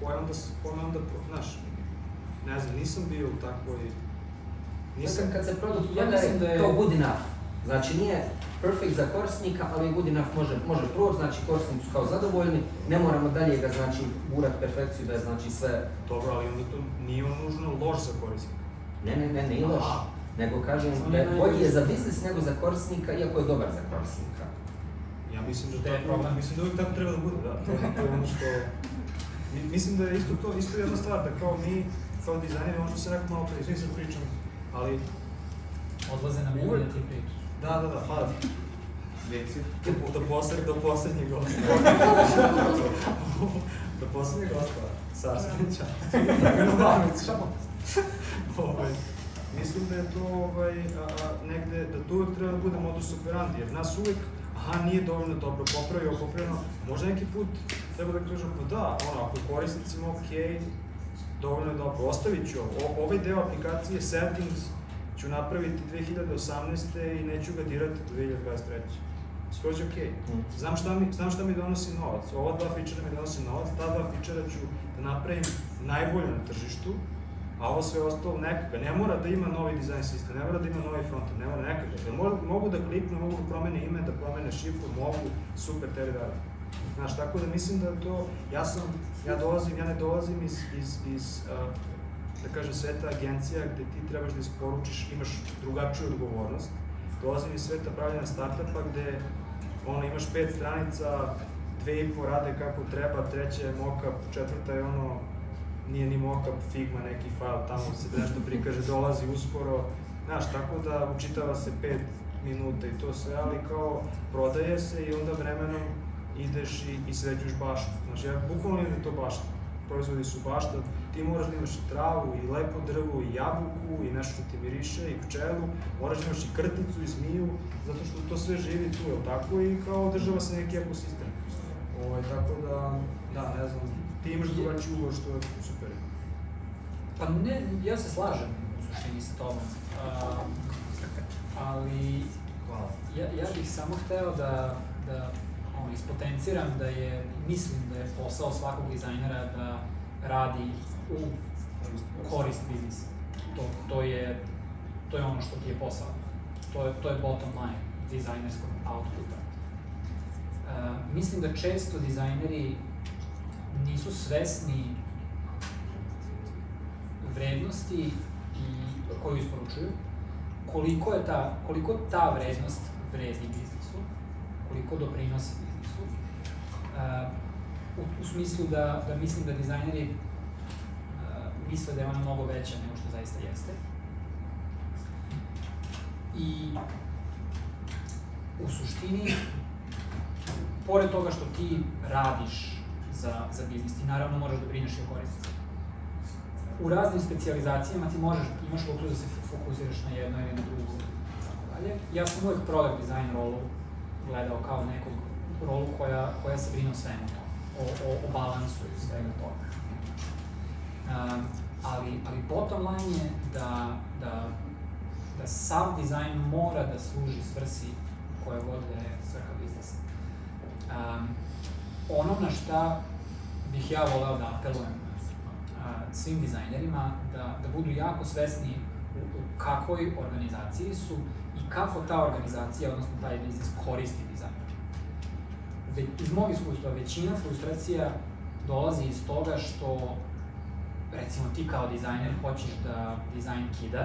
koje onda, kome onda, znaš, ne znam, nisam bio u takvoj, nisam, kad se produkt Ja prodaje mislim da je- kao good enough. Znači nije perfect za korisnika, ali good enough može, može proći, znači korisnici su kao zadovoljni, ne moramo dalje ga znači urat perfekciju da je znači sve, dobro, ali onda to nije on nužno loš za korisnika. ne ne ne, nije loš, Aha. nego kažem da je bolje najbolji. za biznis nego za korisnika, iako je dobar za korisnika. Ja mislim da Gde je problem? mislim da uvijek tako treba da bude, da, to, to je ono što, mi- mislim da je isto to, isto jedna stvar, da kao mi, kao dizajneri, ono što se rekao malo prije, svi sad pričam, ali, Odlaze na ljudi da ti pričaš. Da, da, da, pa, Reci. do, do, posled, do poslednjeg gosta. do poslednjeg gosta, Sarsnića. Dragana ovaj, mislim da je to ovaj, a, negde, da to uvek treba da bude modus operandi, jer nas uvek, aha, nije dovoljno dobro, popravio, popravljeno, možda neki put treba da kažem, pa da, ono, ako je korisnicima okej, dovoljno je dobro, ostavit ću ovo, ovaj deo aplikacije settings ću napraviti 2018. i neću ga dirati do 2023. Skroz je okej. Mm. Znam šta, mi, znam šta mi donosi novac, ova dva fičera mi donosi novac, ta dva fičera ću da napravim najbolje na tržištu, a ovo sve ostalo neka, ne mora da ima novi dizajn sistem, ne mora da ima novi frontend, ne mora neka, da mogu, mogu da kliknu, mogu da promene ime, da promene šifru, mogu, super, teri da. Znaš, tako da mislim da to, ja sam, ja dolazim, ja ne dolazim iz, iz, iz a, da kažem, sveta agencija gde ti trebaš da isporučiš, imaš drugačiju odgovornost. Dolazim iz sveta pravljena startupa gde ono, imaš pet stranica, dve i po rade kako treba, treća je mockup, četvrta je ono, nije ni mockup, Figma, neki fail, tamo se nešto prikaže, dolazi uskoro, znaš, tako da učitava se pet minuta i to sve, ali kao prodaje se i onda vremenom ideš i, i sređuješ baštu. Znači, ja bukvalno je to bašta. Proizvodi su bašta, ti moraš da imaš i travu, i lepo drvo, i jabuku, i nešto što ti miriše, i pčelu, moraš da imaš i krticu, i zmiju, zato što to sve živi tu, jel tako, i kao održava se neki ekosistem. Ovaj, tako da, da, ne znam, ti imaš drugačiji ugor što je super. Pa ne, ja se slažem u suštini sa tobom. A, ali Hvala. ja, ja bih samo hteo da, da ono, ispotenciram da je, mislim da je posao svakog dizajnera da radi u korist biznisa. To, to, je, to je ono što ti je posao. To je, to je bottom line dizajnerskog outputa. Uh, mislim da često dizajneri nisu svesni vrednosti i koju isporučuju, koliko je ta, koliko ta vrednost vredi biznisu, koliko doprinosi biznisu. Uh, u, u smislu da, da mislim da dizajneri misle da je ona mnogo veća nego što zaista jeste. I u suštini, pored toga što ti radiš za, za biznis, ti naravno moraš da brineš i o. U raznim specializacijama ti možeš, imaš luksuz da se fokusiraš na jedno ili na drugo. Dalje. Ja sam uvek product design rolu gledao kao nekog rolu koja, koja se brine o svemu o, o, o balansu i svega toga. Um, ali, ali bottom line je da, da, da sav dizajn mora da služi svrsi koja god da je svrha biznisa. Um, ono na šta bih ja voleo da apelujem uh, svim dizajnerima, da, da budu jako svesni u, u kakvoj organizaciji su i kako ta organizacija, odnosno taj biznis, koristi dizajn. Ve, iz mog iskustva, većina frustracija dolazi iz toga što recimo ti kao dizajner hoćeš da dizajn kida,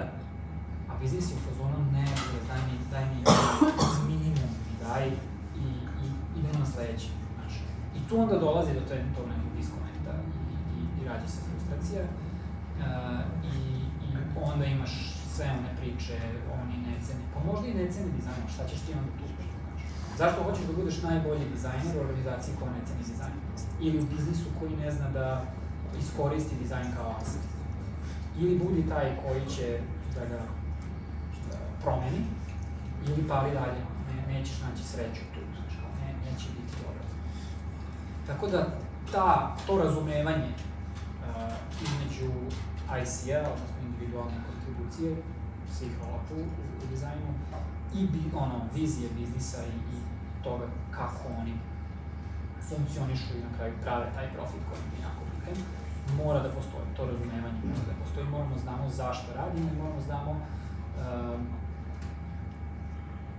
a biznis je u fazonu ne, daj mi, daj mi minimum mi daj i, i idemo na sledeći. Znaš. I tu onda dolazi do tog nekog diskonekta i, i, i rađa se frustracija. Uh, i, I onda imaš sve one priče, oni ne cene, pa možda i ne cene šta ćeš ti onda tu? Znaš. Zašto hoćeš da budeš najbolji dizajner u organizaciji koja ne ceni dizajn? Ili u biznisu koji ne zna da iskoristi dizajn kao aset? Ili budi taj koji će da ga promeni, ili pali dalje, ne, nećeš naći sreću tu, znaš, ne, neće biti dobro. Tako da ta, to razumevanje uh, između IC-a, odnosno individualne kontribucije, svih rola u, u dizajnu, i bi, ono, vizije biznisa i, i toga kako oni funkcionišu i na kraju prave taj profit koji je jako bitan, mora da postoji, to razumevanje mora da postoji, moramo da znamo zašto radimo i moramo da znamo uh,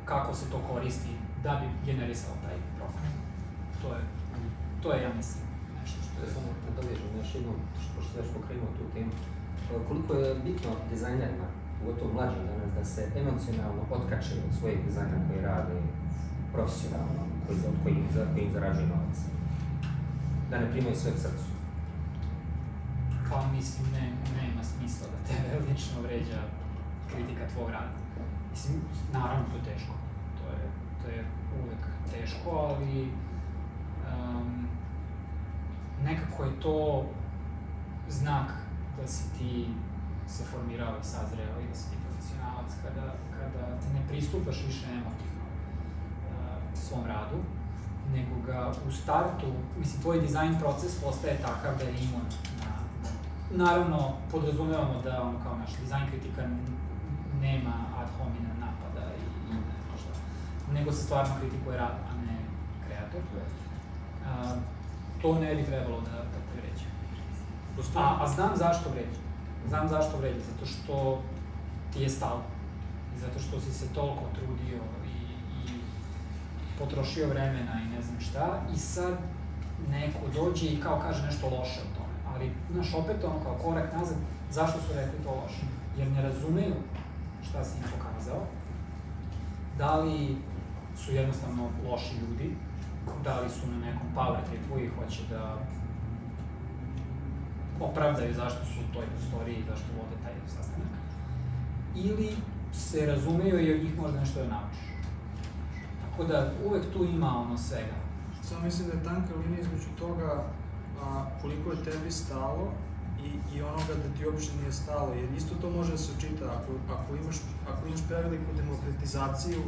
kako se to koristi da bi generisalo taj profit. To je, to je, ja mislim, nešto što je... Samo da dovežem još jednom, što što već pokrenuo tu temu. E, Koliko je bitno dizajnerima, pogotovo mlađim danas, da se emocionalno otkače od svojih dizajna koji rade profesionalno, koji, od kojih, za novac. Da ne primaju sve srcu. Pa mislim, ne, nema smisla da tebe lično vređa kritika tvog rada. Mislim, naravno to je teško. To je, to je uvek teško, ali um, nekako je to znak da si ti se formirao i sazreo i da si ti profesionalac kada, kada ti ne pristupaš više emotivno uh, svom radu, nego ga u startu, mislim, tvoj dizajn proces postaje takav da je imun naravno, podrazumevamo da, ono, kao naš dizajn kritika nema ad hominem napada i, i ne znam šta, nego se stvarno kritikuje rad, a ne kreator. A, to ne bi trebalo da, da vređa. A, a znam zašto vređa. Znam zašto vređa, zato što ti je stalo. I zato što si se toliko trudio i, i potrošio vremena i ne znam šta, i sad neko dođe i kao kaže nešto loše o. Ali, znaš, opet ono kao korak nazad, zašto su rekli to loše? Jer ne razumeju šta si im pokazao, da li su jednostavno loši ljudi, da li su na nekom power tripu i hoće da opravdaju zašto su u toj prostoriji i zašto vode taj sastanak. Ili se razumeju i od njih možda nešto da naučiš. Tako da uvek tu ima ono svega. Samo mislim da je tanka linija između toga a, koliko je tebi stalo i, i onoga da ti uopšte nije stalo, jer isto to može da se očita ako, ako imaš, ako imaš preveliku demokratizaciju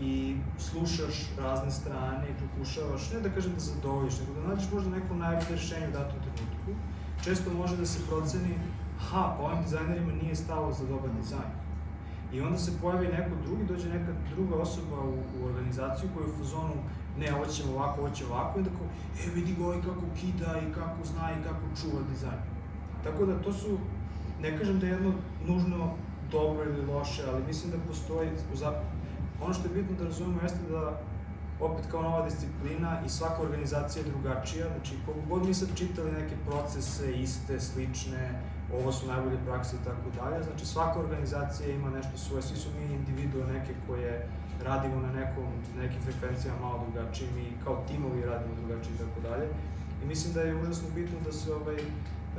i slušaš razne strane i pokušavaš, ne da kažem da zadovoljiš, nego da nađeš možda neko najbolje rešenje u datom trenutku, često može da se proceni, aha, pa ovim dizajnerima nije stalo za dobar dizajn. I onda se pojavi neko drugi, dođe neka druga osoba u, u organizaciju koja je u fazonu, ne, ovo ćemo ovako, ovo će ovako, i kao, e, vidi ga ovaj kako kida i kako zna i kako čuva dizajn. Tako da to su, ne kažem da je jedno nužno dobro ili loše, ali mislim da postoji, u ono što je bitno da razumemo jeste da opet kao nova disciplina i svaka organizacija je drugačija, znači koliko god mi sad čitali neke procese, iste, slične, ovo su najbolje prakse i tako dalje, znači svaka organizacija ima nešto svoje, svi su mi individue neke koje radimo na nekom, nekim frekvencijama malo drugačijim i kao timovi radimo drugačije i tako dalje. I mislim da je užasno bitno da se ovaj,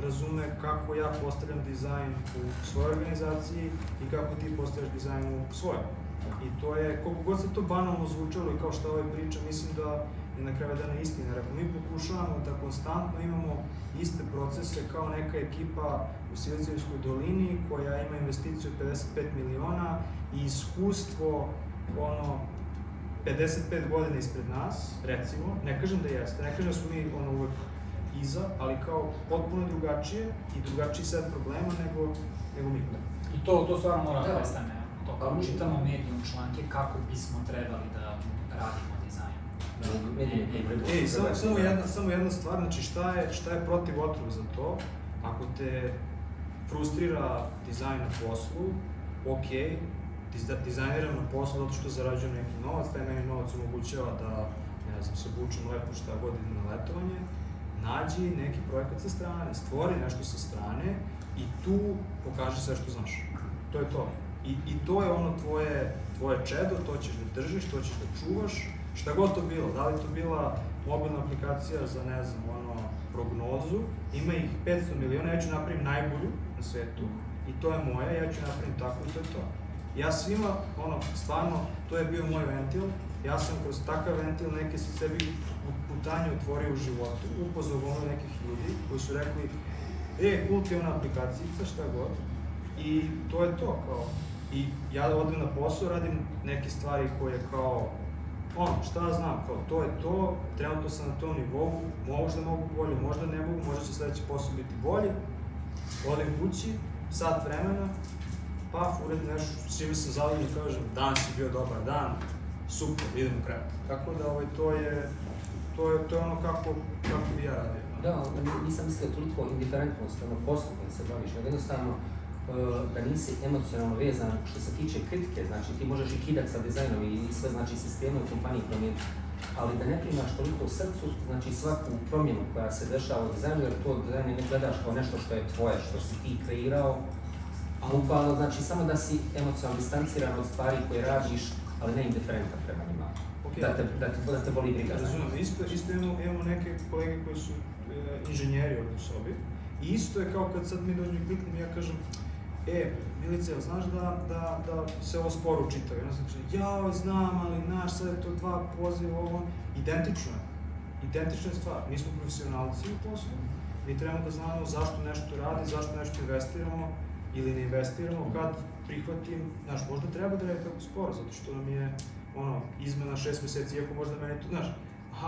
razume kako ja postavljam dizajn u svojoj organizaciji i kako ti postavljaš dizajn u svojoj. I to je, koliko god se to banalno zvučalo i kao što ovaj priča, mislim da je na kraju dana istina. Ako mi pokušavamo da konstantno imamo iste procese kao neka ekipa u Silicijevskoj dolini koja ima investiciju 55 miliona i iskustvo ono 55 godina ispred nas, recimo, ne kažem da jeste, ne kažem da smo mi ono uvek iza, ali kao potpuno drugačije i drugačiji set problema nego, nego mi. I to, to stvarno mora da Da. prestane. To kao čitamo medijum članke kako bismo trebali da radimo dizajn. Koji predušu Ej, samo, samo, da- jedna, samo jedna stvar, znači šta je, šta je protiv otrov za to? Ako te frustrira dizajn na poslu, ok, dizajniram na poslu zato što zarađujem neki novac, taj meni novac omogućava da, ne znam, se obučem lepo šta god idem na letovanje, nađi neki projekat sa strane, stvori nešto sa strane i tu pokaži sve što znaš. To je to. I, i to je ono tvoje, tvoje čedo, to ćeš da držiš, to ćeš da čuvaš, šta god to bilo, da li to bila mobilna aplikacija za, ne znam, ono, prognozu, ima ih 500 miliona, ja ću napravim najbolju na svetu i to je moja, ja ću napravim tako i to je to. Ja svima, ono, stvarno, to je bio moj ventil, ja sam kroz takav ventil neke se sebi putanje otvorio u životu, upoznao gomila nekih ljudi koji su rekli, e, ti je ona aplikacija, šta god, i to je to, kao, i ja odem na posao, radim neke stvari koje kao, ono, šta znam, kao, to je to, trenutno sam na tom nivou, možda mogu bolje, možda ne mogu, možda će sledeći posao biti bolji, odem kući, sat vremena, pa ured nešto, s čime sam zadovoljan, kažem, dan si bio dobar dan, super, idemo u krevet. Tako da, ovaj, to je, to je, to je ono kako, kako bi ja radio. Da, ni- nisam mislio toliko indiferentnost, ono poslu kojim se baviš, nego jednostavno e, da nisi emocionalno vezan što se tiče kritike, znači ti možeš i kidat sa dizajnom i sve znači sisteme u kompaniji promijeniti, ali da ne primaš toliko u srcu, znači svaku promjenu koja se dešava u dizajnu, jer to dizajn ne gledaš kao nešto što je tvoje, što si ti kreirao, a bukvalno znači samo da si emocionalno distanciran od stvari koje radiš, ali ne indiferentan prema njima. Okej. Da te, da te, da te boli briga. njih. Razumem, isto, isto imamo, imamo neke kolege koji su e, inženjeri u sobi. I isto je kao kad sad mi dođem i kliknem i ja kažem, e, Milice, jel znaš da, da, da se ovo sporo učita? I sam kaže, jao, znam, ali znaš, sad je to dva poziva, ovo, ono." identično je. Identična je stvar. Mi smo profesionalci u poslu, mi trebamo da znamo zašto nešto radi, zašto nešto investiramo ili ne investiramo, kad prihvatim, znaš, možda treba da radi tako sporo, zato što nam je, ono, izmena šest meseci, iako možda meni to, znaš,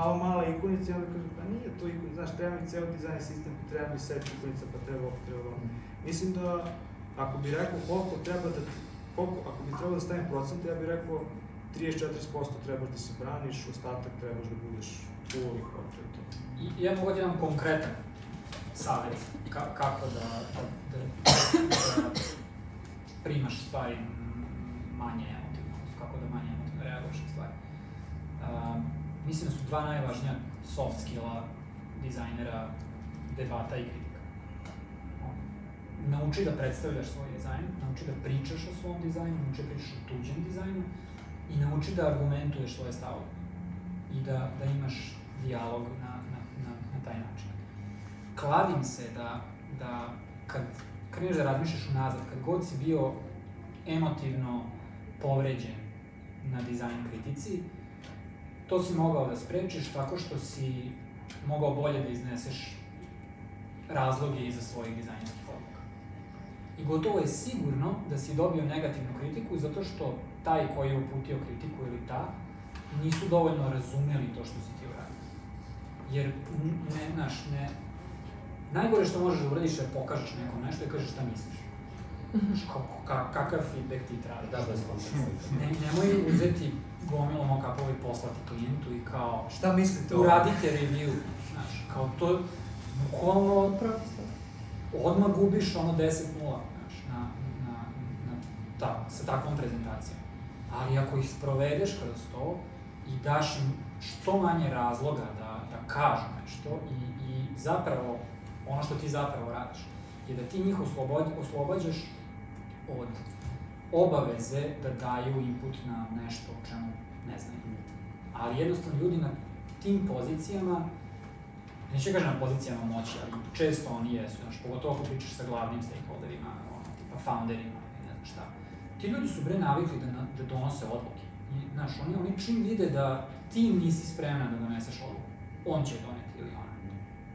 ovo mala ikonica, onda kažem, pa nije to ikonica, znaš, treba mi ceo dizajn sistem, pa treba mi set ikonica, pa treba ovo, treba ovo. Mislim da, ako bi rekao koliko treba da, koliko, ako bi trebalo da stavim procent, ja bih rekao 30-40% trebaš da se braniš, ostatak trebaš da budeš cool je. I ja mogu da imam konkretan savjet ka, kako da, da, da, da primaš stvari manje emotivno, kako da manje emotivno reaguješ na stvari. Uh, mislim da su dva najvažnija soft skilla dizajnera debata i kritika. Nauči da predstavljaš svoj dizajn, nauči da pričaš o svom dizajnu, nauči da pričaš o tuđem dizajnu i nauči da argumentuješ svoje stavove i da, da imaš dijalog na, na, na, na taj način. Kladim se da, da kad kreneš da razmišljaš unazad, kad god si bio emotivno povređen na dizajn kritici, to si mogao da sprečiš tako što si mogao bolje da izneseš razloge iza svojih dizajnskih odluka. I gotovo je sigurno da si dobio negativnu kritiku zato što taj koji je uputio kritiku ili ta nisu dovoljno razumeli to što si ti uradio. Jer, ne, znaš, ne, najgore što možeš da uradiš je pokažeš nekom nešto i kažeš šta misliš. Ka, kakav feedback ti tražiš. Da, bez konteksta. Ne, nemoj uzeti gomilu mokapova i poslati klijentu i kao, Šta mislite o ovome? uradite review, znaš, kao to, bukvalno, odmah gubiš ono 10-0, znaš, na, na, na, ta, sa takvom prezentacijom. Ali ako ih sprovedeš kroz to i daš im što manje razloga da, da kažu nešto i, i zapravo, ono što ti zapravo radiš, je da ti njih oslobađaš od obaveze da daju input na nešto o čemu ne znaju. Ali jednostavno ljudi na tim pozicijama, neću da kažem na pozicijama moći, ali često oni jesu, znaš, pogotovo ako pričaš sa glavnim stakeholderima, ono, tipa founderima ili ne znam šta. Ti ljudi su bre navikli da, na, da donose odluke. I, znaš, oni, oni čim vide da ti nisi spremna da doneseš odluku, on će doneti.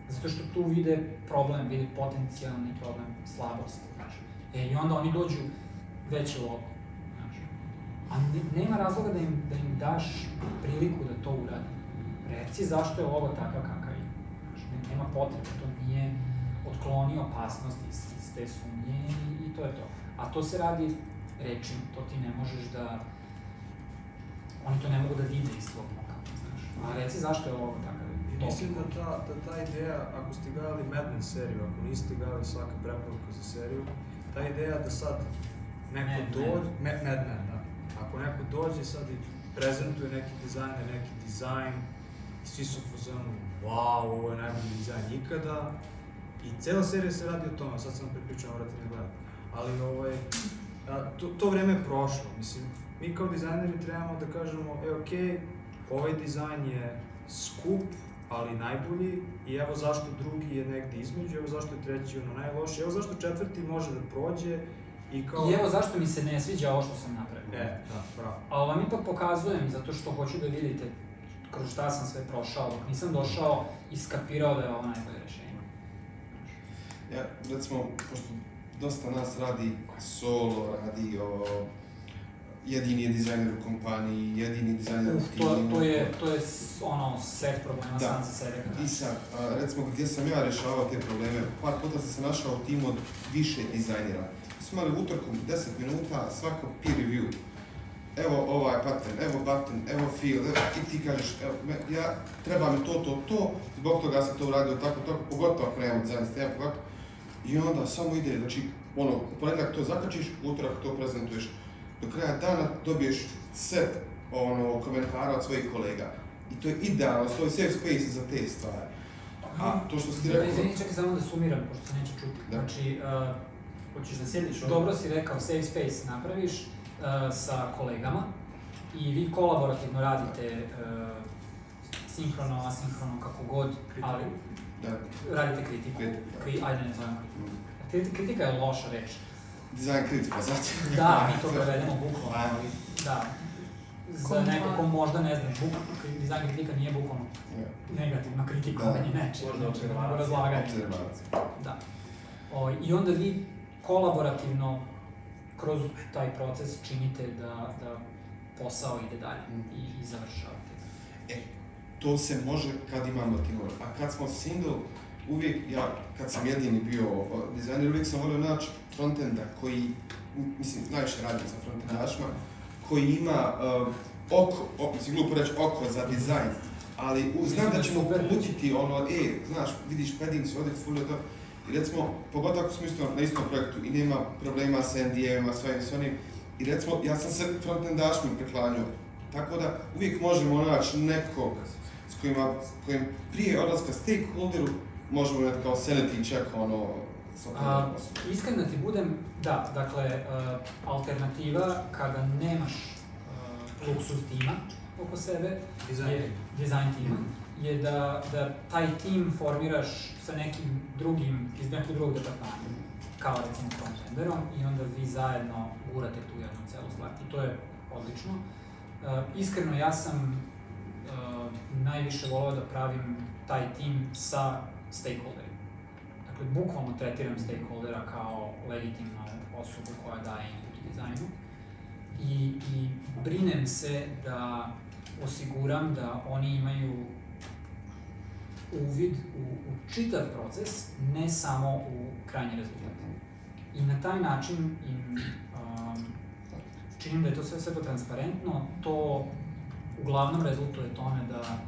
Zato što tu vide problem, vide potencijalni problem, slabost, znaš. E, i onda oni dođu veći logo, znaš. A ne, nema razloga da im, da im daš priliku da to uradi. Reci zašto je logo takav kakav je. Znaš, ne, nema potrebe, to nije otkloni opasnost iz, iz te sumnje i, i to je to. A to se radi rečima, to ti ne možeš da... Oni to ne mogu da vide iz tvog mokapa, znaš. A reci zašto je logo takav. I mislim da ta, da ta ideja, ako ste gledali Mad Men seriju, ako niste gledali svaka preporuka za seriju, ta ideja da sad neko Mad dođe, Mad, Mad Men, da. Ako neko dođe sad i prezentuje neki dizajner, neki dizajn, i svi su u fazonu, wow, ovo je najbolji dizajn ikada, i cela serija se radi o tome, sad sam prepričao, morate ne gledati. Ali ovaj, a, to, to vreme je prošlo, mislim, mi kao dizajneri trebamo da kažemo, e, okej, ovaj dizajn je skup, ali najbolji i evo zašto drugi je negde između, evo zašto je treći ono najlošiji, evo zašto četvrti može da prođe i kao... I evo zašto mi se ne sviđa ovo što sam napravio. E, da, bravo. Ali vam ipak pokazujem zato što hoću da vidite kroz šta sam sve prošao, dok nisam došao i skapirao da je ovo najbolje rešenje. Ja, recimo, pošto dosta nas radi solo, radi o jedini je dizajner u kompaniji, jedini dizajner u timu. to, to je, to je ono, set problema Da. sam za sebe. kad I sad, a, recimo gdje sam ja rješavao te probleme, par puta sam se našao u timu od više dizajnera. Smo imali utorkom 10 minuta svako peer review. Evo ovaj pattern, evo button, evo feel, evo, i ti kažeš, evo, me- ja, treba mi to, to, to, zbog toga sam to uradio tako, tako, pogotovo ako nemamo dizajn ja pogotovo. I onda samo ide, znači, ono, u to zakačiš, utorak to prezentuješ. Do kraja dana dobiješ set ono, komentara od svojih kolega. I to je idealno, to je safe space za te stvari. A to što si ti Da, rekao... izvini, čekaj samo da sumiram, pošto se neće čuti. Da. Znači, uh, Hoćeš da sjediš ovdje? dobro si rekao, safe space napraviš uh, sa kolegama i vi kolaborativno radite uh, sinhrono, asinhrono, kako god, ali Da, radite kritiku. Kritiku, da. Kri, ajde ne zovemo kritiku. Kriti- Kritika je loša reč. Dizajn kritika, zato. Da, mi to prevedemo bukvalno, ali da. Za neko ko možda ne zna, buk, dizajn kritika nije bukvalno negativna kritika, Da. meni neče. Možda observacija. razlaganje. Da. O, I onda vi kolaborativno kroz taj proces činite da, da posao ide dalje i, i završavate. E, to se može kad imamo timove. A kad smo single, uvijek, ja, kad sam jedini bio dizajner, uvijek sam volio naći frontenda koji, mislim, najviše radim sa frontendašima, koji ima uh, oko, o, mislim, glupo reći oko za dizajn, ali u, znam da da ćemo uputiti ono, e, znaš, vidiš padding se ovdje fulio to, i recimo, pogotovo ako smo isto na istom projektu i nema problema sa NDA-ima, s ovim, s onim, i recimo, ja sam se frontendašima preklanjao, tako da uvijek možemo naći nekog s kojima, kojim prije odlaska stakeholderu možemo imati kao sanity check, ono, sa A, iskren da ti budem, da, dakle, uh, alternativa kada nemaš uh, luksuz tima oko sebe, Dizajn. je, dizajn tima, je da, da taj tim formiraš sa nekim drugim, iz nekog drugog departmana, kao recimo frontenderom, i onda vi zajedno gurate tu jednu celu stvar. I to je odlično. Uh, iskreno, ja sam uh, najviše volao da pravim taj tim sa stakeholderima. Dakle, bukvalno tretiram stakeholdera kao legitimnu osobu koja daje input dizajnu i, i brinem se da osiguram da oni imaju uvid u, u čitav proces, ne samo u krajnji rezultat. I na taj način im um, činim da je to sve sve transparentno, to uglavnom rezultuje tome da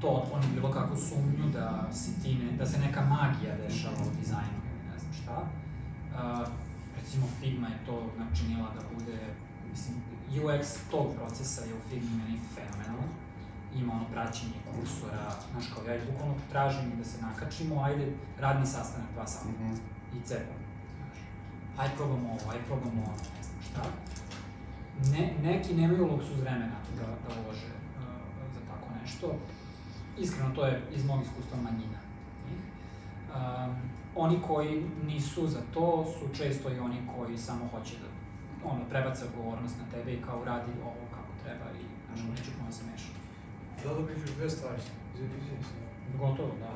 to otkloni bilo kakvu sumnju da si ti ne, da se neka magija dešava u dizajnu ili ne znam šta. Uh, recimo Figma je to načinila da bude, mislim, UX tog procesa je u Figmi meni fenomenalan. Ima ono praćenje kursora, znaš kao ja bukvalno tražim da se nakačimo, ajde radni sastanak dva sata Mhm. i cepam. Aj probamo ovo, aj probamo ono, ne znam šta. Ne, neki nemaju luksuz vremena da, da ulože uh, za tako nešto. Iskreno, to je iz mog iskustva manjina. Um, oni koji nisu za to su često i oni koji samo hoće da ono, prebace odgovornost na tebe i kao radi ovo kako treba i znaš, mm. neću puno se meša. Dodao bih još dve stvari. Izvini, izvini se. Gotovo, da.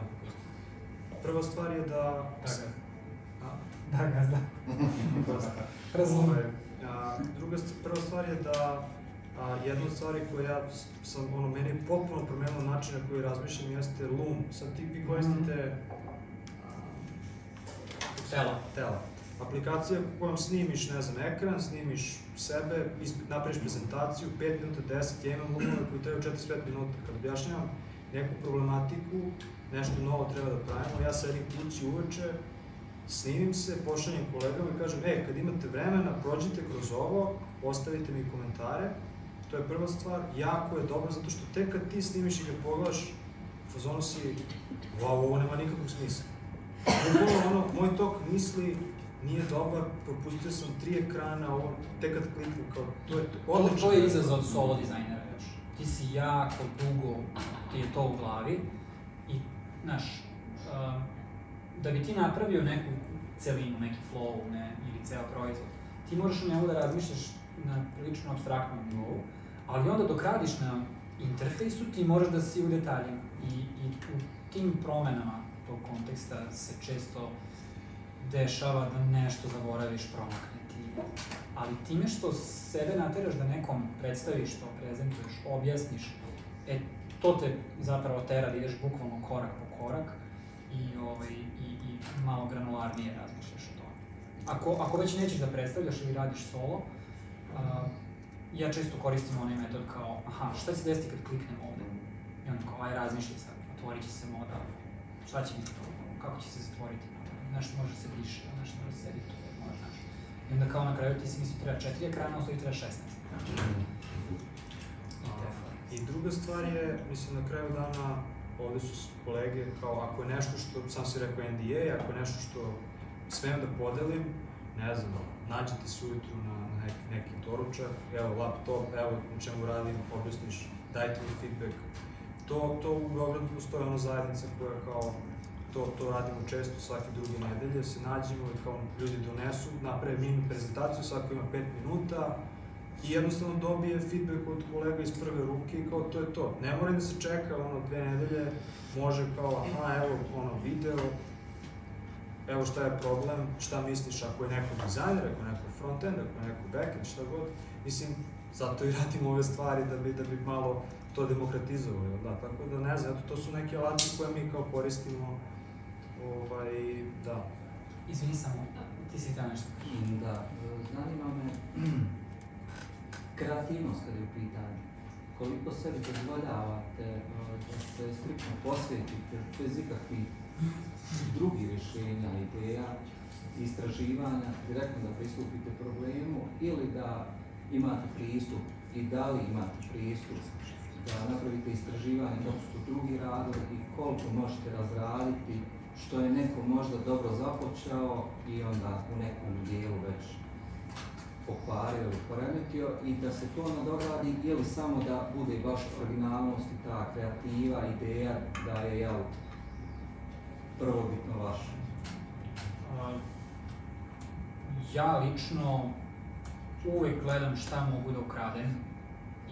Prva stvar je da... Da, gazda. A? Da, gazda. Razumem. A, druga, prva stvar je da a, jedna od stvari koja sam, ono, meni je potpuno promenilo način na koji razmišljam jeste Loom. Sad ti vi koristite a, Tela. tela. Aplikacija kojom snimiš, ne znam, ekran, snimiš sebe, napraviš prezentaciju, 5 minuta, 10, ja imam Loomove koji trebaju 45 minuta. Kad objašnjavam neku problematiku, nešto novo treba da pravimo, ja sedim kući uveče, snimim se, pošaljem kolegama i kažem, e, kad imate vremena, prođite kroz ovo, ostavite mi komentare, to je prva stvar, jako je dobro zato što tek kad ti snimiš i kad pogledaš, u fazonu si, wow, ovo nema nikakvog smisla. Bukvalno ono, moj tok misli nije dobar, propustio sam tri ekrana, ovo, tek kad kliknem, kao, to je To, odlično. to je izazov solo dizajnera još. Ti si jako dugo, ti je to u glavi i, znaš, um, da bi ti napravio neku celinu, neki flow, ne, ili ceo proizvod, ti moraš o njemu da razmišljaš na prilično abstraktnom nivou, ali onda dok radiš na interfejsu, ti moraš da si u detaljima i, i u tim promenama tog konteksta se često dešava da nešto zaboraviš, promakne ti. Ali time što sebe nateraš da nekom predstaviš to, prezentuješ, objasniš, e, to te zapravo tera da ideš bukvalno korak po korak i, ovaj, i, i malo granularnije razmišljaš o tome. Ako, ako već nećeš da predstavljaš ili radiš solo, a, ja često koristim onaj metod kao, aha, šta će se desiti kad kliknem ovde? I onda kao, aj razmišljaj sad, otvorit će se moda, šta će biti to, kako će se zatvoriti, nešto može se briše, nešto može se edituje, može, znaš. I onda kao na kraju ti si misli treba četiri ekrana, stvari treba 16 ekrana. I. I druga stvar je, mislim, na kraju dana, ovde su kolege, kao ako je nešto što, sam si rekao NDA, ako je nešto što smem da podelim, ne znam, nađete se ujutru na, neki, neki doručak, evo laptop, evo na čemu radim, objasniš, dajte mi feedback. To, to u Beogradu postoje ona zajednica koja kao to, to radimo često, svake druge nedelje, se nađemo i kao ljudi donesu, naprave mini prezentaciju, svako ima 5 minuta, i jednostavno dobije feedback od kolega iz prve ruke i kao to je to. Ne mora da se čeka ono dve nedelje, može kao aha evo ono video, evo šta je problem, šta misliš ako je neko dizajner, ako je neko frontend, ako je neko backend, šta god. Mislim, zato i radimo ove stvari da bi, da bi malo to demokratizovali, da, tako da ne znam, eto, to su neke alati koje mi kao koristimo, ovaj, da. Izvini samo, ti si htio nešto. Da, zanima me kreativnost kada je u pitanju. Koliko sebi dozvoljavate uh, da se striktno posvetite bez ikakvih drugih rješenja, ideja, istraživanja, direktno da pristupite problemu ili da imate pristup i da li imate pristup da napravite istraživanje kako su drugi radili i koliko možete razraditi što je neko možda dobro započeo i onda u nekom dijelu već pokvario ili poremetio i da se to nadogradi ili samo da bude baš originalnost i ta kreativa, ideja da je jel, prvobitno vaša. A, ja lično uvek gledam šta mogu da ukradem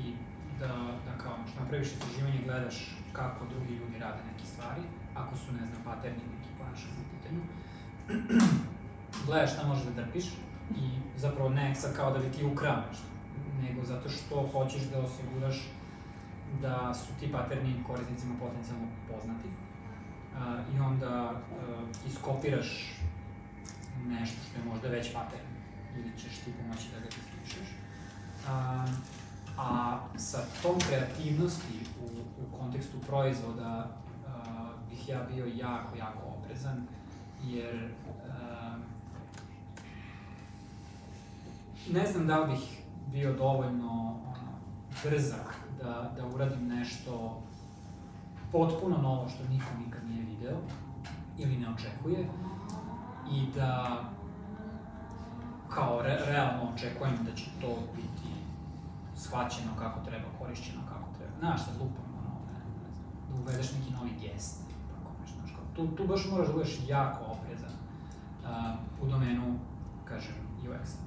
i da, da kao napraviš istraživanje gledaš kako drugi ljudi rade neke stvari, ako su, ne znam, paterni neki ponašanje u pitanju. gledaš šta možeš da drpiš i zapravo ne sad kao da bi ti ukrao nešto, nego zato što hoćeš da osiguraš da su ti paterni korisnicima potencijalno poznati i onda uh, iskopiraš nešto što je možda već pattern ili ćeš ti pomoći da ga definišeš. A, a sa tom kreativnosti u, u kontekstu proizvoda a, bih ja bio jako, jako oprezan, jer a, ne znam da li bih bio dovoljno ono, brzak da, da uradim nešto potpuno novo što niko nikad nije video ili ne očekuje i da kao re, realno očekujem da će to biti shvaćeno kako treba, korišćeno kako treba. Znaš, sad lupam, ono, ne, ne znam, da uvedeš neki novi gest, tako nešto, znaš, kao, tu, tu baš moraš da budeš jako oprezan uh, u domenu, kažem, UX-a.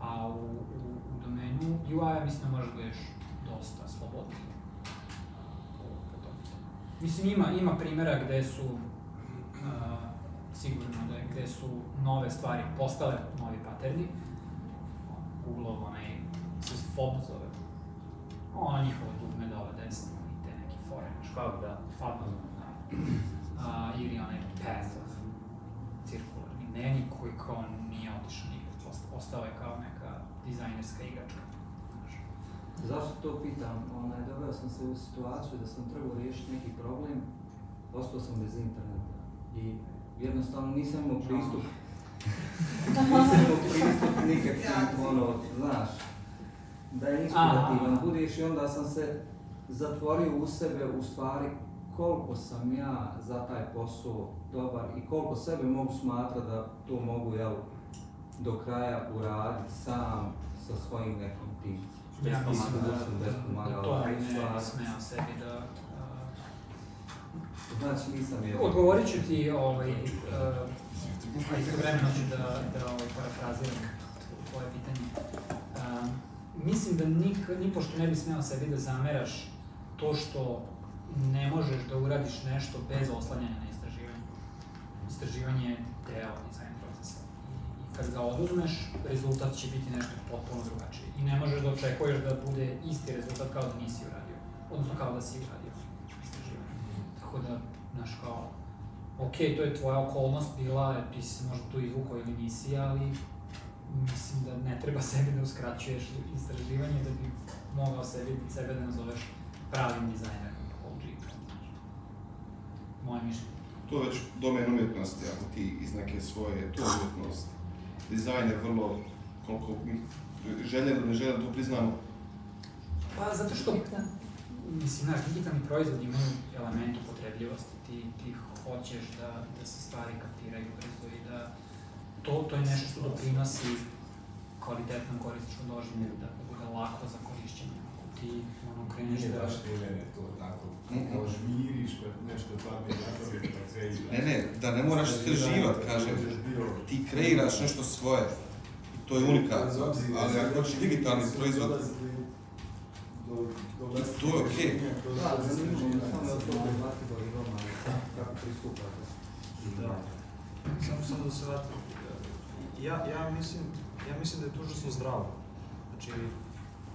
A u, u, u domenu UI-a mislim da možeš da budeš dosta slobodniji. Mislim, ima, ima primjera gde su uh, sigurno da je, gde su nove stvari postale novi paterni. Google-ov onaj se FOB zove. Ono njihovo dugme dole desno i te neki fore. Fab, da. FAB, da. A, ili onaj Path of cirkularni meni koji kao nije otišao nigde. Ost- Ostao je kao neka dizajnerska igračka. Zašto to pitam? Onaj, doveo sam se u situaciju da sam trebao riješiti neki problem, ostao sam bez interneta i jednostavno nisam imao pristup. nisam imao pristup nikakvim, ono, znaš, da je inspirativan Aha. budeš i onda sam se zatvorio u sebe u stvari koliko sam ja za taj posao dobar i koliko sebe mogu smatrati da to mogu jel, do kraja uraditi sam sa svojim nekim tim. Ja mislim da, bez da, da pomagala, to ne stvarno. smeo sebi da... a, Znači nisam je. Odgovorit ću ti, ovaj, uh, a istovremeno ću da, da ovaj, parafraziram tvoje pitanje. Um, mislim da nik, nipošto ne bi smeo sebi da zameraš to što ne možeš da uradiš nešto bez oslanjanja na istraživanje. istraživanje je deo dizajn procesa. I, I kad ga oduzmeš, rezultat će biti nešto potpuno drugačije. I ne možeš da očekuješ da bude isti rezultat kao da nisi uradio. Odnosno kao da si uradio istraživanje. Tako da, znaš, kao, ok, to je tvoja okolnost bila, ti si se možda tu izvukao ili nisi, ali mislim da ne treba sebi da uskraćuješ istraživanje da bi mogao sebi, sebe da nazoveš pravim dizajnerom OG. Moje mišljenje. To je već domen umjetnosti, ako ti iz neke svoje, to je umjetnost. Dizajn je vrlo, koliko mi željeli, ne željeli, to priznamo, Pa zato što, mislim, znaš, digitalni proizvodi imaju element upotrebljivosti, ti, ti hoćeš da, da se stvari kapiraju brzo i da to, to je nešto što doprinosi kvalitetnom korisničkom doživlju, da bude lako za korišćenje. Ti ono, kreneš Nije da... baš Helene to tako, kao žmiriš pa nešto padne napravi pa kreiraš. ne, ne, da ne moraš istraživat, kažem, ti kreiraš nešto svoje, i to je unikatno, ali ako hoćeš digitalni proizvod, to je okej. Da, zanimljivo je samo da to prihvatljivo i vama, kako pristupate. Da. Samo, samo da se vratim. Ja, ja, mislim, ja mislim da je to užasno zdravo. Znači,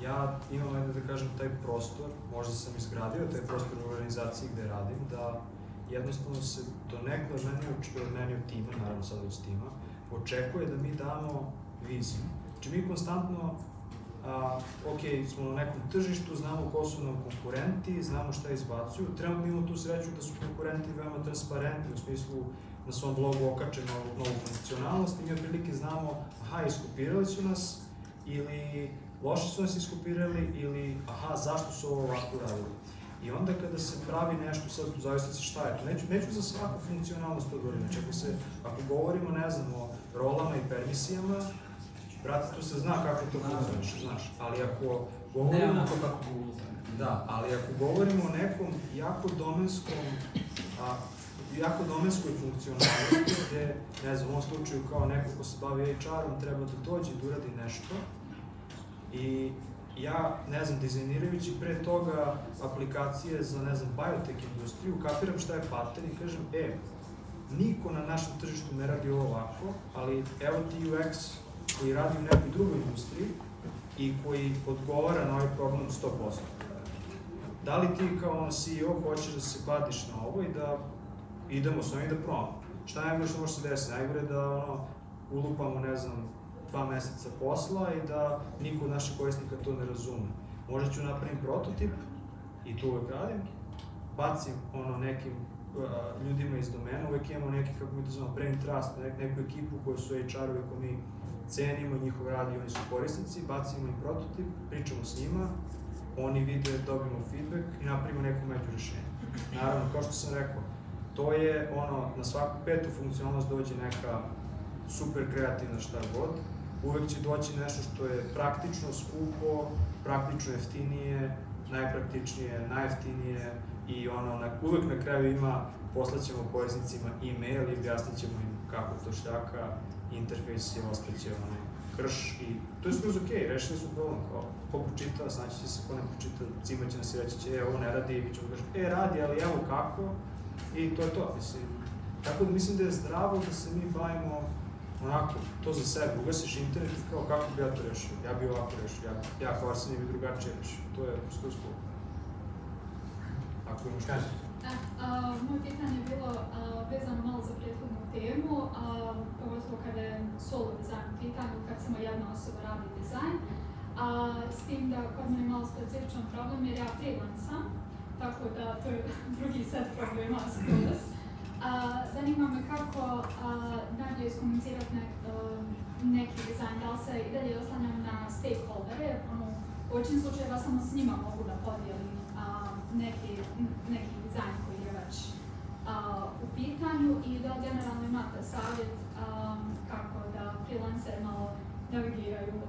ja imam, ajde da kažem, taj prostor, možda sam izgradio taj prostor u organizaciji gde radim, da jednostavno se do nekada od mene, oč- od mene od tima, naravno sad od tima, očekuje da mi damo viziju. Znači, mi konstantno a, ok, smo na nekom tržištu, znamo ko su nam konkurenti, znamo šta izbacuju. Trenutno imamo tu sreću da su konkurenti veoma transparentni u smislu na svom blogu okače novu, novu funkcionalnost i mi otprilike znamo, aha, iskopirali su nas ili loše su nas iskopirali ili aha, zašto su ovo ovako radili. I onda kada se pravi nešto, sad u zavisnosti šta je to, neću, neću za svaku funkcionalnost to govorim, znači ako, se, ako govorimo, ne znam, o rolama i permisijama, brate, tu se zna kako to funkcioniše, znaš, ali ako Ne govorimo... onako kako Google. Da, ali ako govorimo o nekom jako domenskom, a, jako domenskoj funkcionalnosti, gde, ne znam, u ovom slučaju kao neko ko se bavi HR-om treba da dođe da uradi nešto i ja, ne znam, dizajnirajući pre toga aplikacije za, ne znam, biotek industriju, kapiram šta je pattern i kažem, e, niko na našem tržištu ne radi ovo ovako, ali evo ti UX koji radi u nekoj drugoj industriji i koji odgovara na ovaj problem 100%. Da li ti kao ono CEO hoćeš da se badiš na ovo i da idemo s ovim da probamo? Šta je najgore što može se desiti? Najgore da ono, ulupamo, ne znam, dva meseca posla i da niko od naših korisnika to ne razume. Možda ću napravim prototip, i to uvek radim, bacim ono nekim uh, ljudima iz domena, uvek imamo neki, kako mi to zovemo, brain trust, nek, neku ekipu koju su HR-ovi ko mi cenimo njihov rad i oni su korisnici, bacimo im prototip, pričamo s njima, oni vide, dobijemo feedback i napravimo neko među rešenje. Naravno, kao što sam rekao, to je ono, na svaku petu funkcionalnost dođe neka super kreativna šta god, uvek će doći nešto što je praktično, skupo, praktično jeftinije, najpraktičnije, najjeftinije i ono, na, uvek na kraju ima, poslaćemo korisnicima e-mail i objasnit ćemo im kako to štaka, interfejs je ostaće onaj krš i to je skroz okej, okay, rešili su problem, kao ko pročita, znaći će se, ko ne pročita, cima će nas i reći će, e, ovo ne radi, mi ćemo kažem, e, radi, ali evo kako, i to je to, mislim. Tako da mislim da je zdravo da se mi bavimo onako, to za sebe, ugasiš internet i kao kako bi ja to rešio, ja bi ovako rešio, ja, ja kao Arsenij bi drugačije rešio, to je skroz cool. Ako imaš Kaži. E, a, moje pitanje je bilo a, vezano malo za prethodnu temu, a, pogotovo kada je solo dizajn u pitanju, kad samo jedna osoba radi dizajn. A, s tim da kod mene je malo specifičan problem jer ja freelancam, tako da to je drugi set problema skroz. Zanima me kako dalje iskomunicirati ne, a, neki dizajn, da li se i dalje oslanjam na stakeholdere, ono, u većini slučajeva samo s njima mogu da podijelim neki, neki dizajn koji je već u pitanju i da generalno imate savjet kako da freelancer malo navigiraju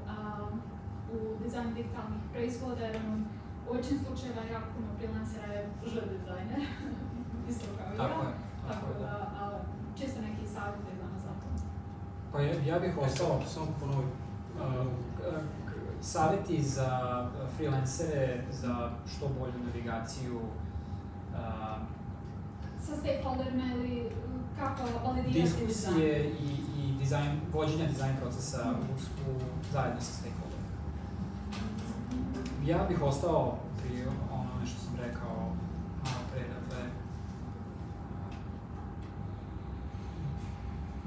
u dizajnu digitalnih proizvoda, jer ono, u većini slučajeva jako puno freelancera je ž dizajner, isto kao i ja. Tako da, a, čisto neki savjet vezano za to. Pa ja, ja bih ostao, Samo ponovi. uh, k- k- savjeti za freelancere za što bolju navigaciju uh, Sa stakeholderima ili kako validirati dizajn. diskusije i, i dizajn, vođenja dizajn procesa u, u, zajedno sa stakeholderima. Ja bih ostao pri onome što sam rekao malo pre, dakle,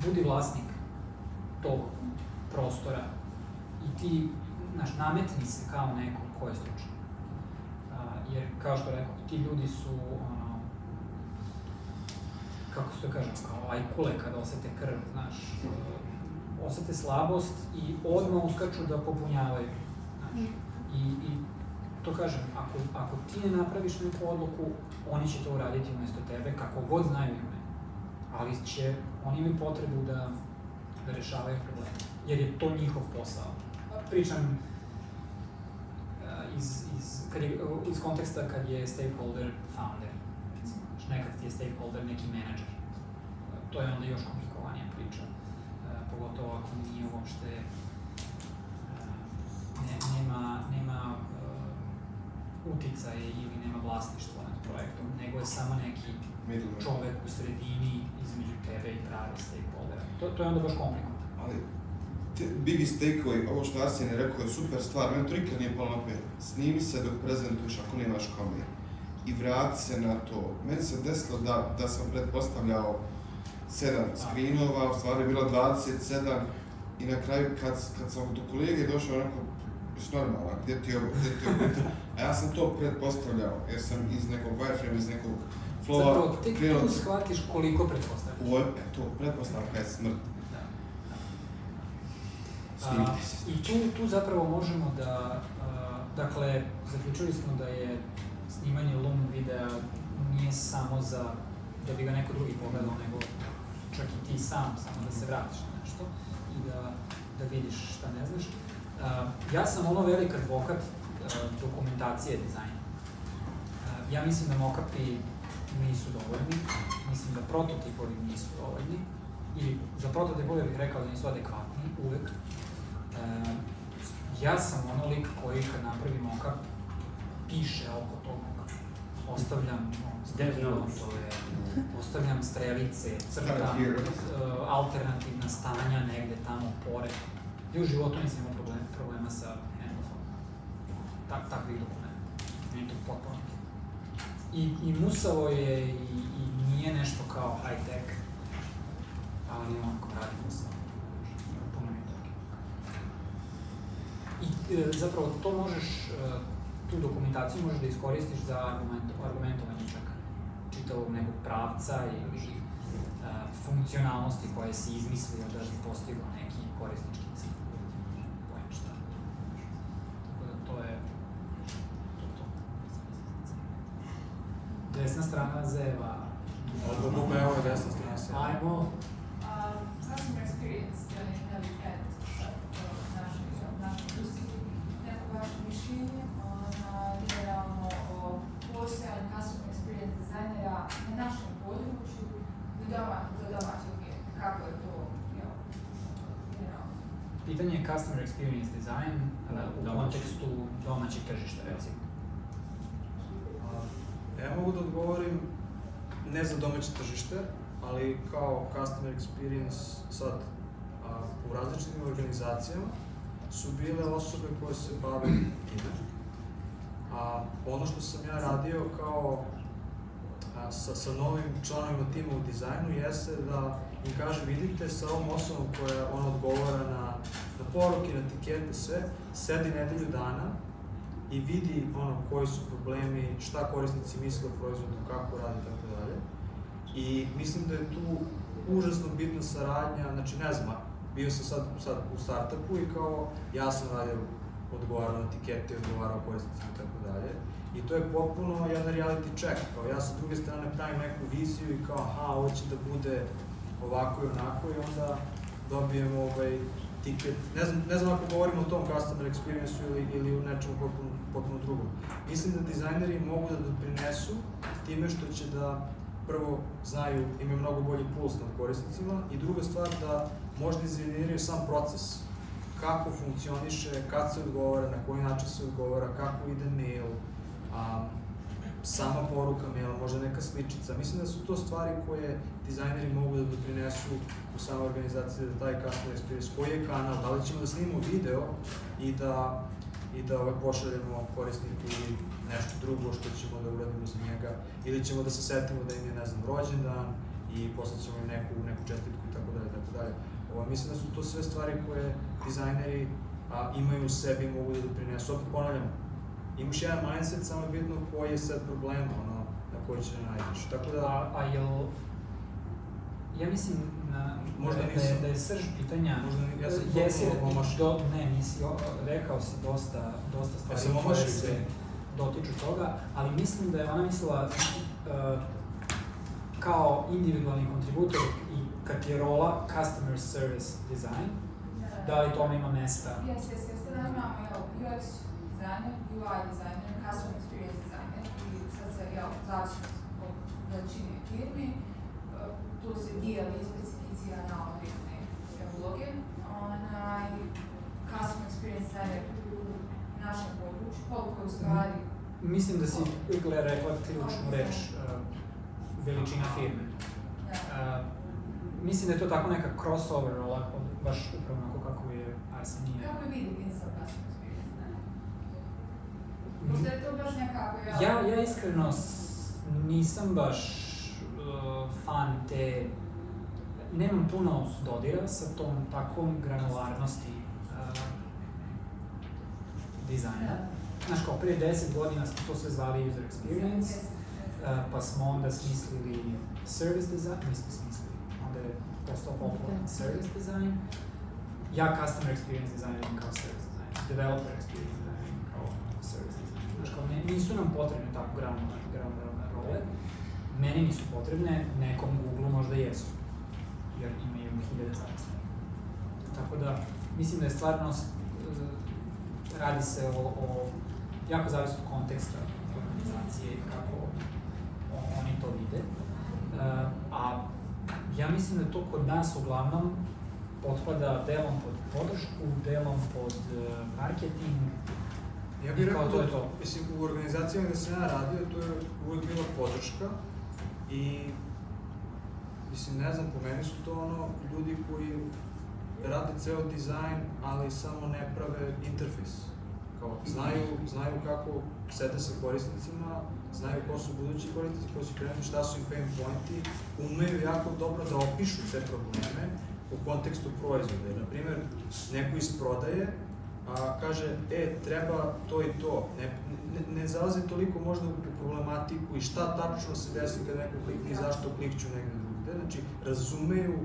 budi vlasnik tog prostora i ti, znaš, nametni se kao neko ko je stručan. Jer, kao što rekao, ti ljudi su, ono, kako se to kaže, kao ajkule kad osete krv, znaš, osete slabost i odmah uskaču da popunjavaju, znaš. I, i to kažem, ako, ako ti ne napraviš neku odluku, oni će to uraditi umesto tebe, kako god znaju ime. Ali će, oni imaju potrebu da, da rešavaju probleme, jer je to njihov posao. Pričam uh, iz, iz, kad je, iz konteksta kad je stakeholder founder, recimo, nekad ti je stakeholder neki menadžer. To je onda još komplikovanija priča, uh, pogotovo ako nije uopšte uh, ne, nema, nema uticaje ili nema vlasništvo nad projektom, nego je samo neki Middleman. čovek u sredini između tebe i pravi stakeholdera. To, to je onda baš komplikovano. Ali, te biggest takeaway, ovo što Arsen je rekao je super stvar, meni to nikad nije palo na pamet. Snimi se dok prezentuješ ako nemaš kameru. I vrati se na to. Meni se desilo da, da sam pretpostavljao sedam screenova, u stvari je bilo 27 i na kraju kad, kad sam do kolege došao onako, jesi normalan, gdje ti je ovo, gdje ti je ovo? A ja sam to pretpostavljao, jer sam iz nekog wireframe, iz nekog flowa Zapravo, tek krenuo- tu shvatiš koliko pretpostavljaš. Ovo je, e, to, pretpostavka je smrt. Da. A, Snimite se. I tu, tu zapravo možemo da, a, dakle, zaključili smo da je snimanje Loom videa nije samo za da bi ga neko drugi pogledao, nego čak i ti sam, samo da se vratiš na nešto i da, da vidiš šta ne znaš. A, ja sam ono velik advokat a, dokumentacije dizajna. A, ja mislim da mokapi nisu dovoljni, mislim da prototipovi nisu dovoljni, ili za prototipove bih rekao da nisu adekvatni uvek. E, ja sam ono lik koji kad napravi mockup piše oko tog mockupa. Ostavljam stepove, ostavljam strelice, crtam uh, alternativna stanja negde tamo pored. I u životu nisam imao problem, problema sa handoffom. Tak, takvih dokumenta. Meni je to potpuno. I, I musavo je i, i nije nešto kao high tech, ali onako radi ok. I e, zapravo to možeš, e, tu dokumentaciju možeš da iskoristiš za argument, argumentovanje čak čitavog nekog pravca ili e, funkcionalnosti koje si izmislio da bi postigao neki korisnički cilj. Pojem šta. Tako da to je to. je to. Desna strana zeva. Od Bube, evo je desna strana se. Ajmo. Customer experience, da li da li kad našoj industriji, neko vaše mišljenje na generalno o postojanju customer experience dizajnera na našem području do domaćeg kako je to? Pitanje je customer experience design Da, u kontekstu domaćeg tržišta, recimo. A, Ja mogu da odgovorim ne za domaće tržište, ali kao customer experience sad a, u različitim organizacijama su bile osobe koje se bave time. A ono što sam ja radio kao a, sa, sa novim članovima tima u dizajnu jeste da im kažem vidite sa ovom osobom koja ona odgovara na, na poruke, na etikete, sve, sedi nedelju dana i vidi ono koji su problemi, šta korisnici misle o proizvodu, kako radi i tako dalje. I mislim da je tu užasno bitna saradnja, znači ne znam, bio sam sad, sad u startupu i kao ja sam radio, odgovarao na etikete, odgovarao korisnicima i tako dalje. I to je potpuno jedan reality check, kao ja sa druge strane pravim neku viziju i kao aha, ovo će da bude ovako i onako i onda dobijemo ovaj tiket, ne znam, ne znam ako govorimo o tom customer experience ili, ili u nečemu potpuno, potpuno drugom. Mislim da dizajneri mogu da doprinesu time što će da prvo znaju, imaju mnogo bolji puls nad korisnicima i druga stvar da možda izveniraju sam proces kako funkcioniše, kad se odgovara, na koji način se odgovara, kako ide mail, a, sama poruka maila, možda neka sličica. Mislim da su to stvari koje dizajneri mogu da doprinesu u samoj organizaciji da taj customer experience, koji je kanal, da li ćemo da snimamo video i da i da ovaj, pošaljemo korisniku nešto drugo što ćemo da uradimo za njega, ili ćemo da se setimo da im je, ne znam, rođendan i poslaćemo im neku, neku čestitku i tako dalje, tako dalje. Ovo, mislim da su to sve stvari koje dizajneri a, imaju u sebi i mogu da doprinesu. Opet ponavljam, imaš jedan mindset, samo je bitno koji je sad problem, ono, na koji će da najdeš. Tako da... A, a jel, ja mislim na, Možda da, da, je, nisam. da je srž pitanja, Možda ni- ja sam jesi, do, ne, nisi, o, rekao si dosta, dosta stvari sam koje se sve? dotiču toga, ali mislim da je ona mislila uh, kao individualni kontributor i kad je rola customer service design, da li tome ima mesta? Jes, jes, jes. Sada imamo jel, UX dizajner, UI dizajner, customer experience dizajner i sad se, jel, zavisno od veličine firmi, eh, tu se dijeli i specificija na određene uloge. Onaj, customer experience dizajner u našem području, koliko je u stvari Mislim da si Igle rekla ključnu reč, uh, veličina firme. Uh, mislim da je to tako neka crossover rola, baš upravo onako kako je Arsenije. Kako je vidi Vincent customer experience dizajner? Možda je to baš nekako, jel? Ja, ja iskreno nisam baš uh, fan te, nemam puno dodira sa tom takvom granularnosti uh, dizajna. Znaš, kao prije 10 godina smo to sve zvali user experience, uh, pa smo onda smislili service design, nismo smislili, onda je postao popularan service design. Ja customer experience design imam kao service design, developer experience design imam kao service design. Znaš, kao ne, nisu nam potrebne tako granularne, granularne role. Meni nisu potrebne, nekom Google možda jesu, jer imaju hiljade zaposlenih. Tako da, mislim da je stvarno, e, radi se o, o jako zavisi od konteksta organizacije i kako oni to vide. E, a ja mislim da to kod nas uglavnom potpada delom pod podršku, delom pod e, marketing, Ja bih rekao to da, je to. mislim, u organizacijama gde sam ja radio, to je uvek bila podrška i mislim, ne znam, po meni su to ono ljudi koji rade ceo dizajn, ali samo ne prave interfejs. Kao, znaju, znaju kako sede sa korisnicima, znaju ko su budući korisnici, ko su trenutni, šta su im pain pointi, umeju jako dobro da opišu te probleme u kontekstu proizvoda. Na primer, neko iz prodaje a, kaže, e, treba to i to. Ne, ne, ne zalazi toliko možda u problematiku i šta tačno se desi kad neko klikne i zašto klikću negde. Znači, razumeju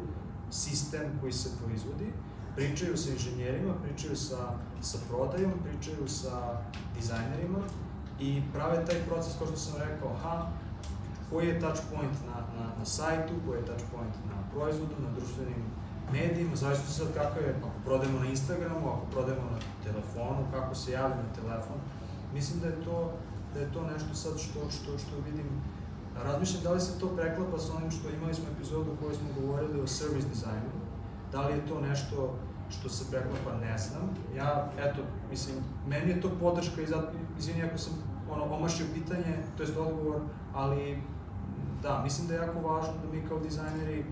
sistem koji se proizvodi, pričaju sa inženjerima, pričaju sa, sa prodajom, pričaju sa dizajnerima i prave taj proces, kao što sam rekao, aha, koji je touch point na, na, na sajtu, koji je touch point na proizvodu, na društvenim medijima, zavisno sad kakav je, ako prodajemo na Instagramu, ako prodajemo na telefonu, kako se javlja na telefon. Mislim da je to, da je to nešto sad što, što, što vidim. Razmišljam da li se to preklapa sa onim što imali smo epizodu u kojoj smo govorili o service dizajnu. Da li je to nešto što se preklapa, ne znam. Ja, eto, mislim, meni je to podrška i zato, izvini ako sam ono, omašio pitanje, to jest odgovor, ali da, mislim da je jako važno da mi kao dizajneri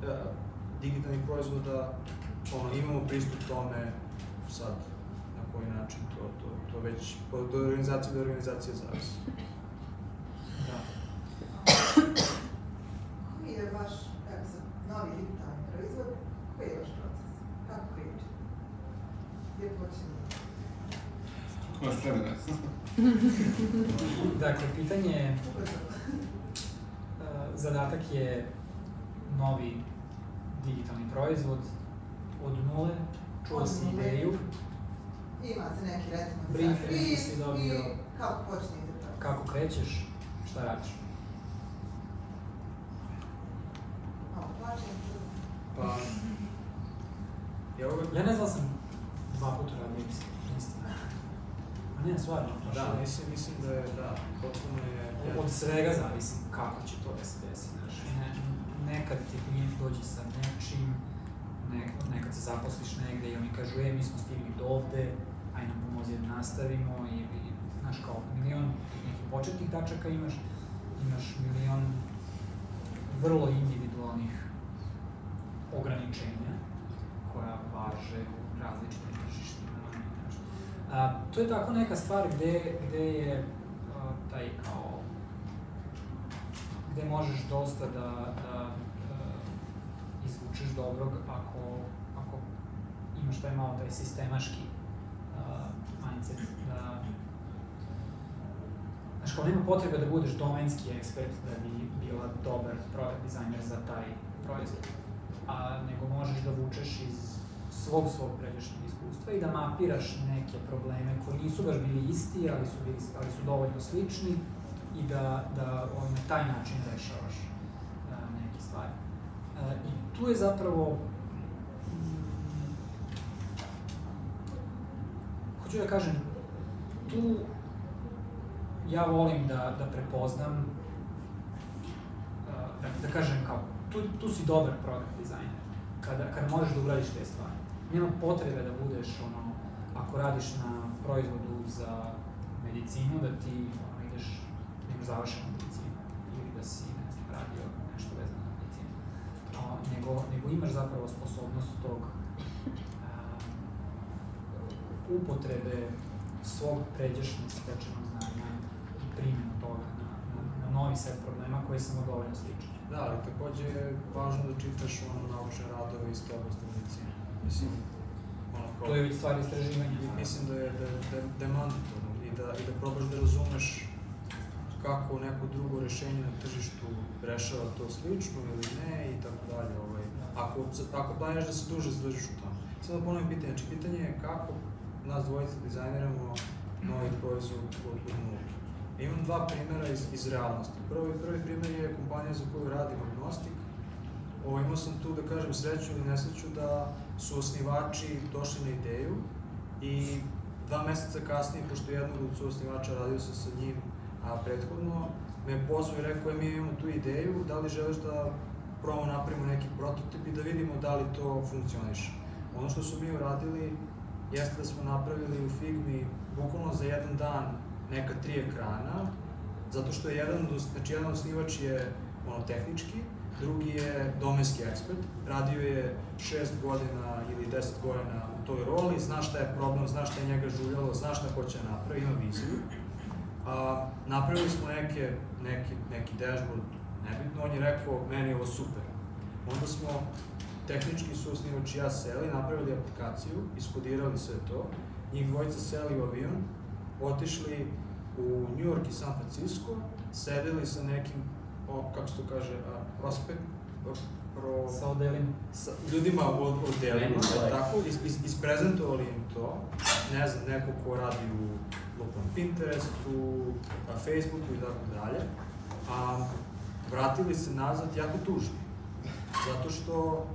da, digitalnih proizvoda ono, imamo pristup tome sad na koji način to, to, to već od organizacije do organizacije zavisi. Da. Koji je vaš, evo sad, novi digitalni proizvod, koji je vaš proces? Kako kreće? Gdje počinje? Kako imaš vremena? Dakle, pitanje je, Ubrzo. e, zadatak je novi digitalni proizvod od nule, čuo Od si ideju, Ima se neki recimo Brief, neki brief si dobio. i kako počinjete kako krećeš, šta radiš. Malo plaćam, Pa, ja uvek... Ja ne znam da sam dva puta radio isti, isti. A ne, stvarno, Da, mislim, mislim da je, da, potpuno je... Od svega zavisi kako će to da se desi, znaš. Ne, nekad ti klijent dođe sa nečim, ne, nekad se zaposliš negde i oni kažu, e, mi smo stigli do ovde, aj nam pomozi da nastavimo i, i znaš, kao milion nekih početnih tačaka imaš, imaš milion vrlo individualnih individualnih ograničenja koja važe u različitim tržištima. A, to je tako neka stvar gde, gde je a, taj kao gde možeš dosta da, da, da izvučeš dobrog ako, ako imaš taj malo taj sistemaški uh, mindset da Znaš, kao nema potrebe da budeš domenski ekspert da bi bila dobar product designer za taj proizvod, a nego možeš da vučeš iz svog svog pređašnjeg iskustva i da mapiraš neke probleme koji nisu baš bili isti, ali su, bili, ali su dovoljno slični i da, da on, na taj način rešavaš neke stvari. A, I tu je zapravo mm, hoću da kažem, tu ja volim da, da prepoznam, da, da kažem kao, tu, tu si dobar product designer, kada, kada možeš da uradiš te stvari. Nema potrebe da budeš, ono, ako radiš na proizvodu za medicinu, da ti ono, ideš, imaš završenu medicinu, ili da si, ne znam, radio nešto vezano na medicinu. No, nego, nego imaš zapravo sposobnost tog a, upotrebe svog pređašnjeg stečenog znanja i primjenu toga na, na, na novi set problema koji samo dovoljno sličan. Da, ali takođe je važno da čitaš ono naučne radove iz te oblasti medicine. Mislim, ono kao... To je već stvar istraživanja. I mislim da je, da, da, da je mandatorno i da, i da probaš da razumeš kako neko drugo rešenje na tržištu rešava to slično ili ne i tako dalje. Ovaj. Ako, ako planiraš da se duže zadržiš u tome. Sada da ponovim pitanje, znači pitanje je kako nas dvojica dizajniramo novi proizvod od, od nula. Imam dva primera iz, iz realnosti. Prvi, prvi primer je kompanija za koju radim agnostik. Ovo, imao sam tu, da kažem, sreću ili nesreću da su osnivači došli na ideju i dva meseca kasnije, pošto jednog od su osnivača radio sam sa njim a prethodno, me pozvao i rekao je mi imamo tu ideju, da li želiš da probamo napravimo neki prototip i da vidimo da li to funkcioniše. Ono što su mi uradili jeste da smo napravili u Figmi bukvalno za jedan dan neka tri ekrana, zato što je jedan, znači jedan osnivač je ono tehnički, drugi je domenski ekspert, radio je šest godina ili deset godina u toj roli, zna šta je problem, zna šta je njega žuljalo, zna šta hoće napravi, ima viziju. A, napravili smo neke, neki, neki dashboard, nebitno, on je rekao, meni je ovo super. Onda smo tehnički su osnivač i ja seli, napravili aplikaciju, iskodirali sve to, njih dvojica seli u avion, otišli u New York i San Francisco, sedeli sa nekim, o, kako se to kaže, a, prospekt, pro... Sa odelima. Sa ljudima od odelima, da, tako, is, is, isprezentovali im to, ne znam, neko ko radi u lupom Pinterestu, a, Facebooku i tako dalje, a vratili se nazad jako tužni. Zato što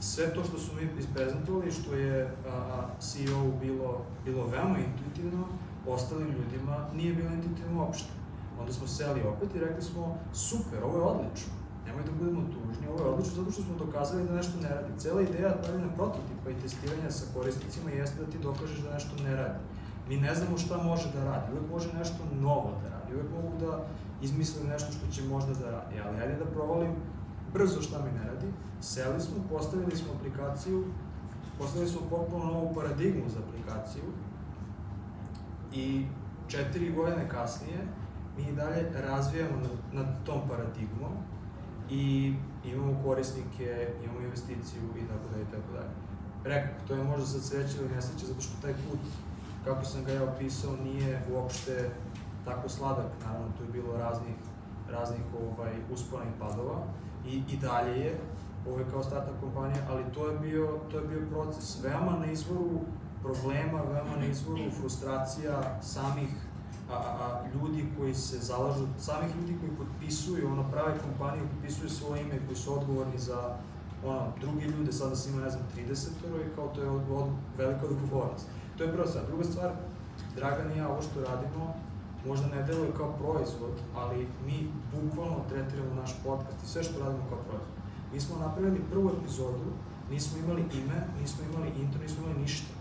sve to što su mi isprezentovali, što je a, CEO bilo, bilo veoma intuitivno, ostalim ljudima nije bilo intuitivno uopšte. Onda smo seli opet i rekli smo, super, ovo je odlično, nemoj da budemo tužni, ovo je odlično zato što smo dokazali da nešto ne radi. Cela ideja pravljena prototipa i testiranja sa korisnicima jeste da ti dokažeš da nešto ne radi. Mi ne znamo šta može da radi, uvek može nešto novo da radi, uvek mogu da izmislim nešto što će možda da radi, ali ajde da provalim brzo šta mi ne radi, seli smo, postavili smo aplikaciju, postavili smo potpuno novu paradigmu za aplikaciju i četiri godine kasnije mi dalje razvijamo nad, nad tom paradigmom i imamo korisnike, imamo investiciju i tako dalje i tako dalje. Rekao, to je možda sad sreće ili nesreće, zato što taj put, kako sam ga ja opisao, nije uopšte tako sladak, naravno tu je bilo raznih, raznih ovaj, uspona i padova. I, i dalje je, ovo je kao startup kompanija, ali to je bio, to je bio proces. Veoma na izvoru problema, veoma na izvoru frustracija samih a, a, ljudi koji se zalažu, samih ljudi koji potpisuju, ono, prave kompanije, potpisuju svoje ime, koji su odgovorni za ono, drugi ljude, sada se ima, ne znam, 30 i kao to je od, od, velika odgovornost. To je prva stvar. Druga stvar, Dragan i ja, ovo što radimo, možda ne deluje kao proizvod, ali mi bukvalno tretiramo naš podcast i sve što radimo kao proizvod. Mi smo napravili prvu epizodu, nismo imali ime, nismo imali intro, nismo imali ništa.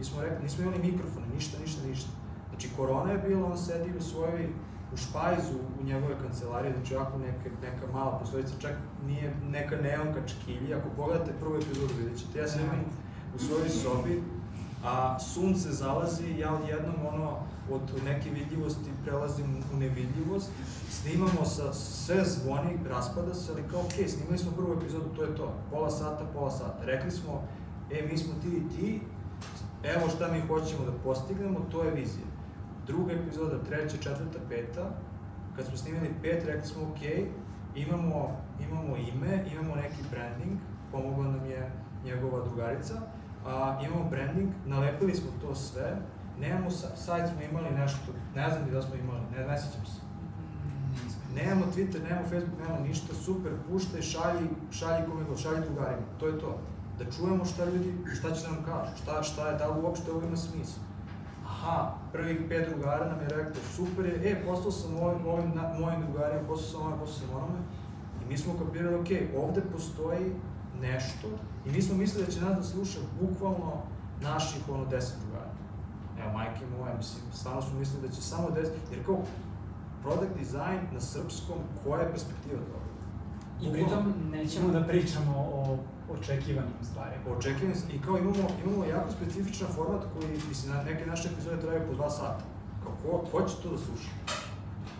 Mi smo rekli, nismo imali mikrofone, ništa, ništa, ništa. Znači, korona je bila, on sedi u svojoj u Špajzu, u njegove kancelarije, znači ovako neka, neka mala prostorica, čak nije neka neonka čkilja, ako pogledate prvu epizodu vidjet ćete, ja sam imam u svojoj sobi, a sunce zalazi, ja odjednom ono, od neke vidljivosti prelazim u nevidljivost, snimamo sa, sve zvoni, raspada se, ali kao, okay, snimali smo prvu epizodu, to je to, pola sata, pola sata. Rekli smo, e, mi smo ti i ti, evo šta mi hoćemo da postignemo, to je vizija. Druga epizoda, treća, četvrta, peta, kad smo snimili pet, rekli smo, ok, imamo, imamo ime, imamo neki branding, pomogla nam je njegova drugarica, a, imamo branding, nalepili smo to sve, nemamo, sajt smo imali nešto, ne znam da smo imali, ne, ne sjećam se. Nemamo Twitter, nemamo Facebook, nemamo ništa, super, puštaj, šalji, šalji kome god, šalji drugarima, to je to. Da čujemo šta ljudi, šta će nam kažu, šta, šta je, da li uopšte ovo ima smisla. Aha, prvih pet drugara nam je rekao, super je, e, postao sam ovim, ovim na, mojim drugarima, postao sam ovim, postao sam onome. I mi smo kapirali, ok, ovde postoji nešto i mi smo mislili da će nas da sluša bukvalno naših, ono, deset drugara. Evo, majke moje, mislim, stvarno smo mislili da će samo deset, jer kao, product design na srpskom, koja je perspektiva toga? I pritom nećemo da pričamo o očekivanim stvarima. Očekivanim i kao imamo, imamo jako specifičan format koji, mislim, na neke naše epizode traju po dva sata. Kao, ko, ko će to da sluša?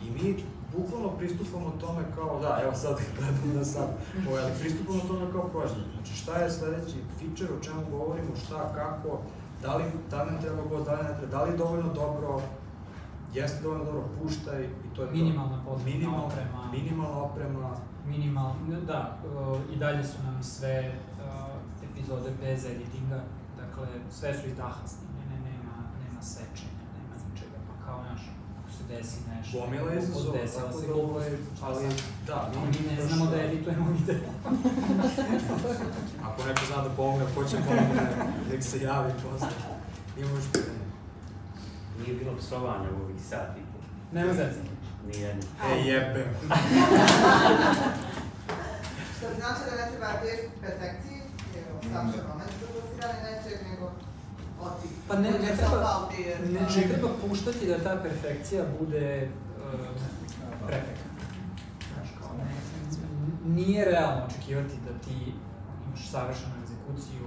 I mi bukvalno pristupamo tome kao, da, evo sad gledamo na sad, o, ali pristupamo tome kao prođenje. Znači, šta je sledeći feature, o čemu govorimo, šta, kako, da li, da li nam treba gost, da li ne treba, da li je dovoljno dobro, jeste dovoljno dobro, puštaj i to je minimalna to. Minimalna oprema. Minimalna oprema. Minimal, da, i dalje su nam sve uh, epizode bez editinga, dakle, sve su iz daha snimljene, nema, nema sečenja, nema ničega, pa kao naš, ako se desi nešto, Gomila je izazova, desila se da ovaj, ali, da, mi ne znamo da editujemo video. ako neko zna da pomogne, ko će pomogne, nek se javi posle. Imamo još pitanje. Nije bilo psovanja u ovih sati. Nema zezanja. Nijedno. E, jebe. Što znači da ne treba težiti perfekciji, jer Saša moment dosirane nečeg, nego oti. Pa ne, ne treba, ne, ne treba puštati da ta perfekcija bude uh, prepreka. Znaš, kao ne, nije realno očekivati da ti imaš savršenu egzekuciju,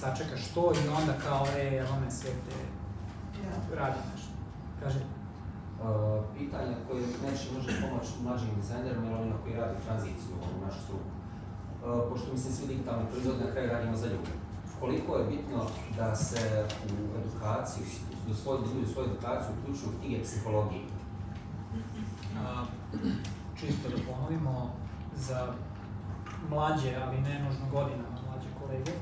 sačekaš to i onda kao, e, evo me sve te radi nešto. Kaže. Uh, pitanja koje neće može pomoći mlađim dizajnerima ili onima koji rade tranziciju u našu struku. Uh, pošto mi se svi digitalni proizvodi na kraju radimo za ljude. Koliko je bitno da se u edukaciju, da svoj, ljudi u svoju edukaciju uključuju knjige psihologije? Uh, čisto da ponovimo, za mlađe, ali ne nužno godinama mlađe kolege,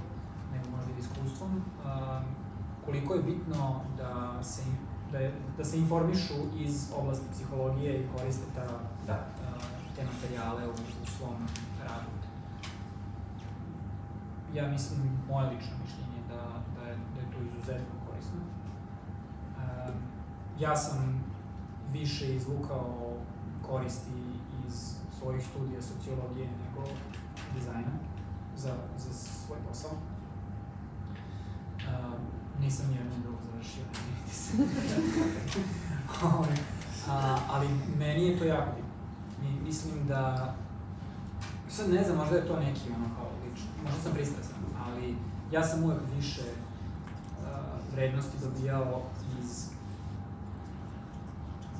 nego možda i iskustvom, uh, koliko je bitno da se da, je, da se informišu iz oblasti psihologije i koriste ta, da. te materijale u, u svom radu. Ja mislim, moje lično mišljenje da, da, je, da je to izuzetno korisno. Ja sam više izvukao koristi iz svojih studija sociologije nego dizajna za, za svoj posao. Um, nisam jedan drug završio, ne a, ali meni je to jako bitno. Mi, mislim da, sad ne znam, možda je to neki ono kao lično, možda sam pristrasan, ali ja sam uvek više uh, vrednosti dobijao iz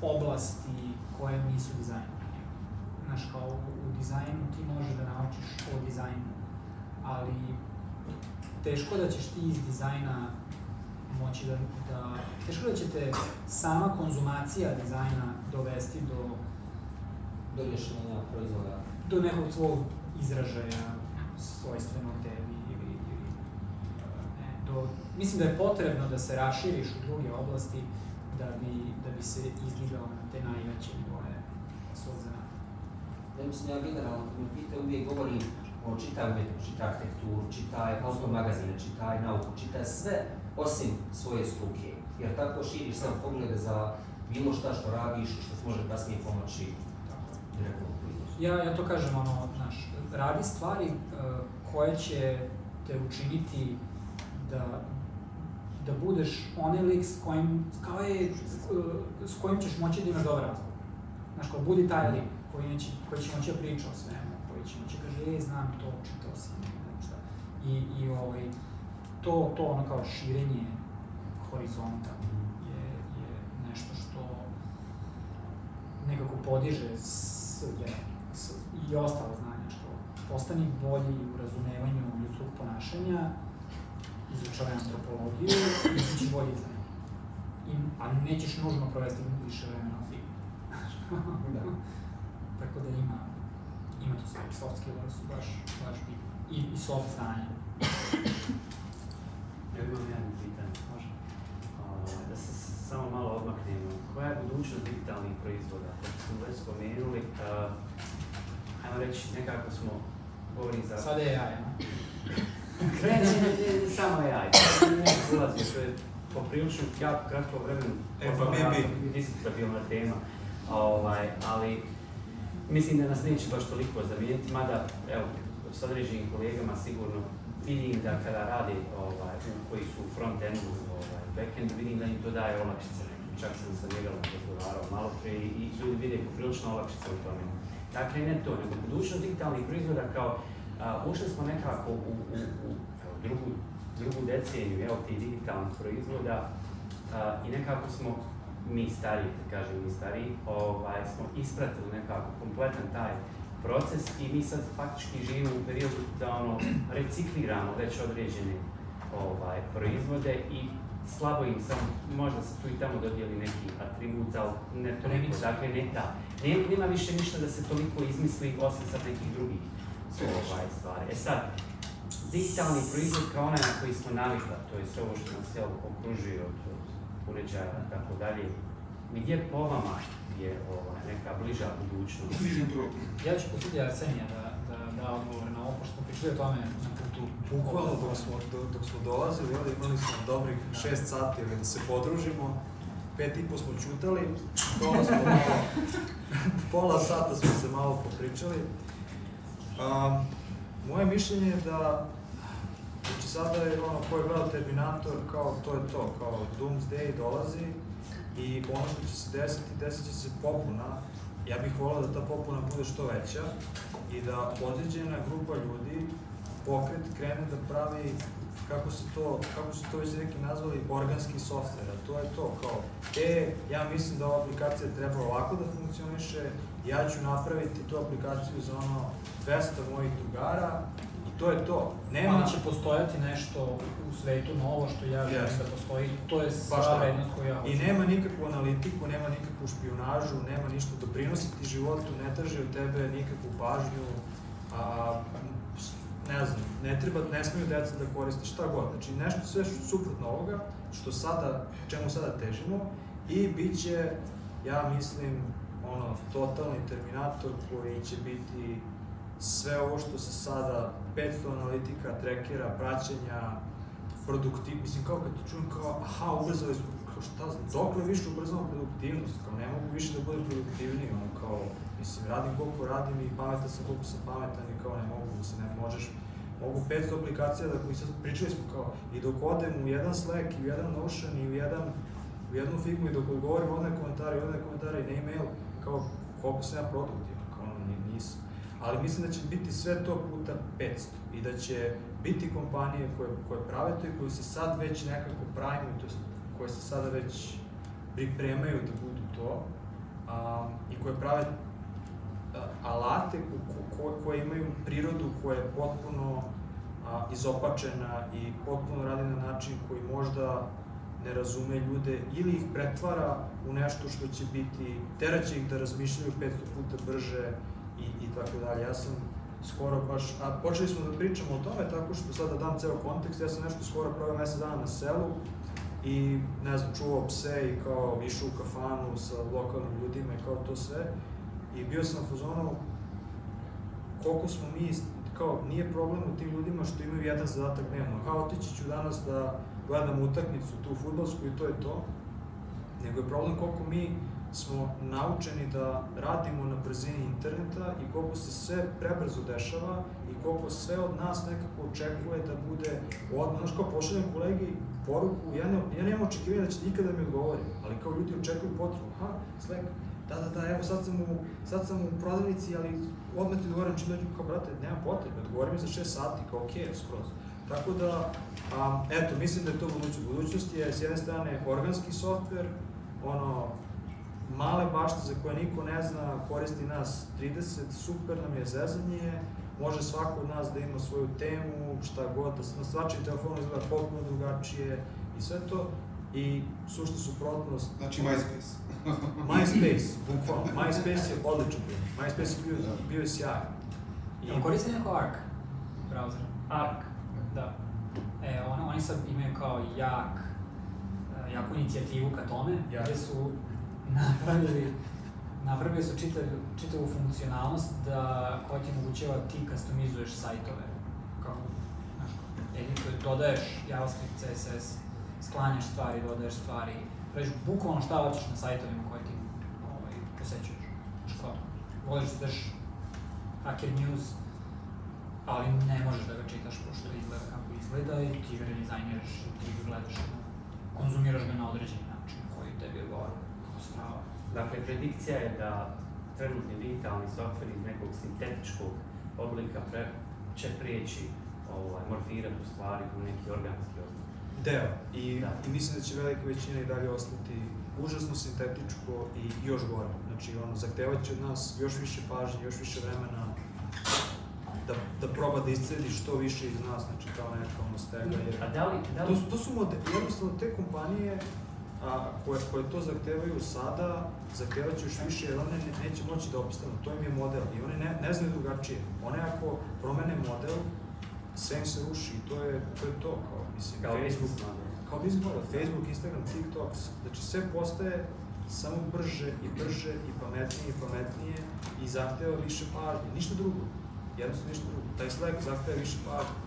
oblasti koje nisu dizajn. Znaš, kao u dizajnu ti možeš da naučiš o dizajnu, ali teško da ćeš ti iz dizajna moći da, da teško da ćete sama konzumacija dizajna dovesti do do rješenja proizvoda do nekog svog izražaja svojstvenog tebi ili, ili ne, do, mislim da je potrebno da se raširiš u druge oblasti da bi, da bi se izdigao na te najveće nivoje svog zanata. Ja mislim, ja generalno, kad me pita, uvijek govorim o čitaj čitaj arhitekturu, čitaj automagazine, čitaj nauku, čitaj sve osim svoje struke. Jer tako širiš sam poglede za bilo šta što radiš što se može kasnije pomoći direktno Ja, ja to kažem, ono, znaš, radi stvari uh, koje će te učiniti da, da budeš onaj lik s kojim, kao je, uh, s kojim ćeš moći da imaš dobar razgovor. znaš, kao budi taj lik koji, neće, koji će moći da priča o svemu, koji će moći kaže, e, znam to, čitao sam, ne znam šta. I, i ovaj, to, to ono kao širenje horizonta je, je nešto što nekako podiže sve, i ostalo znanje, što postani bolji u razumevanju ljudskog ponašanja, izučavaj antropologiju i biće bolji za nje. I, a nećeš nužno provesti više vremena u filmu. da. Tako da ima, ima to sve, soft skillove su baš, baš bitni. I, i soft znanje. Ja imam jedno pitanje. Može. Uh, da se samo malo odmaknemo. Koja je budućnost digitalnih proizvoda? Kako smo već spomenuli, uh, ajmo reći, nekako smo govorim za... Sada je AI, no? ne, ne, ne, samo AI. Ne ulazi, to je poprilično jako kratko vremenu. E, pa mi bi. Diskutabilna tema. Ovaj, ali mislim da nas neće baš toliko zamijeniti, mada, evo, s određenim kolegama sigurno vidim da kada rade, ovaj, koji su u front-endu, ovaj, back-endu, vidim da im to daje olakšice. Čak sam sa Miguelom razgovarao malo pre i, i ljudi vide poprilično olakšice u tome. Dakle, ne to, nego budućnost digitalnih proizvoda kao a, ušli smo nekako u, u, u evo, drugu, drugu deceniju evo, tih digitalnih proizvoda a, i nekako smo mi stariji, da kažem mi stariji, ovaj, smo ispratili nekako kompletan taj proces i mi sad faktički živimo u periodu da ono, recikliramo već određene ovaj, proizvode i slabo im samo, možda se tu i tamo dodijeli neki atribut, ali ne toliko, dakle ne ta. Nema, nema više ništa da se toliko izmisli osim sad nekih drugih ovaj, stvari. E sad, digitalni proizvod kao onaj na koji smo navikli, to je sve ovo što nas jel, okružuje od, od uređaja i tako dalje, gdje po vama je ovaj, neka bliža budućnost? Ja ću pustiti Arsenija da, da, da odgovore na ovo, pošto smo pričali o tome na. Bukvalno dok smo, dok smo dolazili, ovdje imali smo dobrih šest sati ili da se podružimo, pet i po smo čutali, pola smo malo, pola sata smo se malo popričali. Um, moje mišljenje je da Znači sada je ono ko je gledao Terminator, kao to je to, kao Doomsday dolazi i ono što će se desiti, desit će se popuna. Ja bih volao da ta popuna bude što veća i da određena grupa ljudi, pokret, krene da pravi kako se to, kako su to već neki nazvali, organski softver, a to je to, kao, e, ja mislim da ova aplikacija treba ovako da funkcioniše, ja ću napraviti tu aplikaciju za ono 200 mojih drugara to je to. Nema... Ali će postojati nešto u svetu novo što ja želim yes. da postoji, to je sva vrednost koju ja hoću. I nema nikakvu analitiku, nema nikakvu špionažu, nema ništa doprinosi ti životu, ne traži od tebe nikakvu pažnju, a, ne znam, ne treba, ne smiju deca da koriste šta god. Znači nešto sve suprotno ovoga, što sada, čemu sada težimo, i bit će, ja mislim, ono, totalni terminator koji će biti sve ovo što se sada 500 analitika, trekera, praćenja, produktiv, mislim kao kad čujem kao, aha, ubrzali smo, kao šta, dokle više ubrzamo produktivnost, kao ne mogu više da budem produktivniji, ono kao, mislim, radim koliko radim i pametan sam koliko sam pametan i kao ne mogu, mislim, ne možeš, mogu 500 aplikacija da koji sad pričali smo kao, i dok odem u jedan Slack i u jedan Notion i u jedan, u jednu Figma i dok govorim odne komentare i odne komentare i na email, kao, koliko sam ja produktivan, kao, ono, nisam. Ali mislim da će biti sve to puta 500 i da će biti kompanije koje, koje prave to i koje se sad već nekako pravimo, to koje se sada već pripremaju da budu to a, i koje prave alate ko, ko, koje imaju prirodu koja je potpuno a, izopačena i potpuno radi na način koji možda ne razume ljude ili ih pretvara u nešto što će biti, teraće ih da razmišljaju 500 puta brže, i, i tako dalje. Ja sam skoro baš, a počeli smo da pričamo o tome tako što sada dam ceo kontekst, ja sam nešto skoro proveo mesec dana na selu i ne znam, čuvao pse i kao išao u kafanu sa lokalnim ljudima i kao to sve i bio sam u fazonu koliko smo mi, kao nije problem u tim ljudima što imaju jedan zadatak dnevno, kao otići ću danas da gledam utakmicu tu futbolsku i to je to, nego je problem koliko mi smo naučeni da radimo na brzini interneta i koliko se sve prebrzo dešava i koliko sve od nas nekako očekuje da bude odmah. Znaš, kao pošaljem kolegi poruku, ja, ne, ja nemam očekivanja da će ikada da mi odgovori, ali kao ljudi očekuju potrebu, ha, Slack, Da, da, da, evo sad sam u, sad sam u prodavnici, ali odmah ti odgovorim čim dođu, kao, brate, nema potrebe, odgovori mi za 6 sati, kao, okej, okay, skroz. Tako da, a, eto, mislim da je to budućnost. Budućnost je, s jedne strane, organski softver, ono, male bašte za koje niko ne zna, koristi nas 30, super nam je zezanje, može svako od nas da ima svoju temu, šta god, da na svačiji telefonu izgleda potpuno drugačije i sve to. I sušta suprotnost... Znači MySpace. MySpace, bukvalno. MySpace je odličan bio. MySpace je bio, bio je sjajan. I... Jel koristi neko Arc browser? Arc? Da. E, on, oni sad imaju kao jak, jaku inicijativu ka tome, ja. gde su napravili napravili su čitav, čitavu funkcionalnost da koja ti omogućava ti customizuješ sajtove. Kako, znaš, edituje, dodaješ JavaScript, CSS, sklanjaš stvari, dodaješ stvari, praviš bukvalno šta hoćeš na sajtovima koje ti ovaj, posećuješ. Kao, voliš da daš Hacker News, ali ne možeš da ga čitaš pošto izgleda kako izgleda i ti ga redizajniraš i ti ga gledaš, konzumiraš ga na određeni način koji tebi odgovara kao strava. Dakle, predikcija je da trenutni digitalni softver iz nekog sintetičkog oblika pre, će prijeći ovaj, morfirati u stvari u neki organski. Deo. I, da. I mislim da će velika većina i dalje ostati užasno sintetičko i još gore. Znači, ono, zahtevat će od nas još više pažnje, još više vremena da, da proba da iscedi što više iz nas, znači kao neka ono stega. Jer... A da li, da li... To, to su modeli, jednostavno te kompanije a, koje, koje to zahtevaju sada, zahtevat će još više jer one ne, neće moći da opstanu, to im je model i oni ne, ne znaju drugačije. One ako promene model, sve im se ruši i to je to, je to kao, mislim, kao Facebook, kao model, Facebook, Instagram, TikTok, znači sve postaje samo brže i brže i pametnije i pametnije i zahteva više pažnje, ništa drugo, jednostavno ništa drugo. Taj Slack zahteva više pažnje.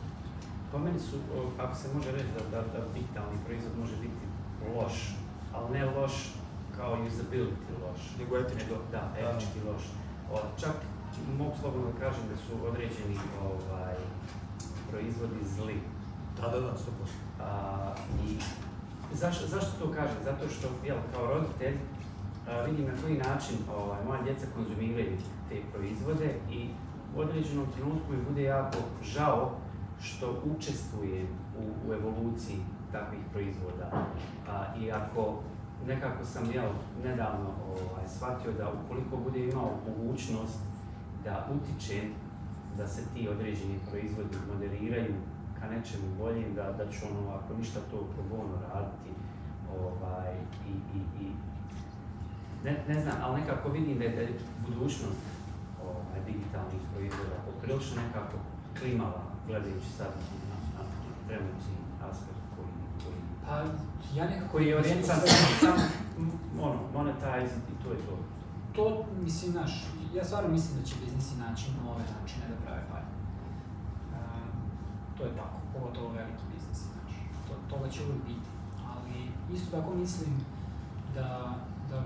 Po meni su, ako se može reći da, da, da digitalni proizvod može biti loš, ali ne loš kao usability loš. Nego etički. Nego, da, etički loš. O, čak mogu slobodno da kažem da su određeni ovaj, proizvodi zli. Da, da, da, 100%. A, I zašto, zašto to kažem? Zato što, jel, kao roditelj, a, vidim na koji način ovaj, moja djeca konzumiraju te proizvode i u određenom trenutku mi bude jako žao što učestvujem u, u evoluciji takvih proizvoda. A, I ako nekako sam jel, nedavno ovaj, shvatio da ukoliko bude imao mogućnost da utičem da se ti određeni proizvodi moderiraju ka nečemu boljem, da, da ću ono, ako ništa to pro bono raditi. Ovaj, i, i, i, ne, ne znam, ali nekako vidim da je, da budućnost ovaj, digitalnih proizvoda poprilično nekako klimava, gledajući sad na, na trenutni aspekt koji, koji, pa, ja nekako koji je orijentiran samo ono, monetize i to je to. To, mislim, naš, ja stvarno mislim da će biznisi naći nove načine da prave pare. Uh, to je tako, pogotovo veliki biznisi, znaš. To, toga će uvijek biti. Ali isto tako mislim da, da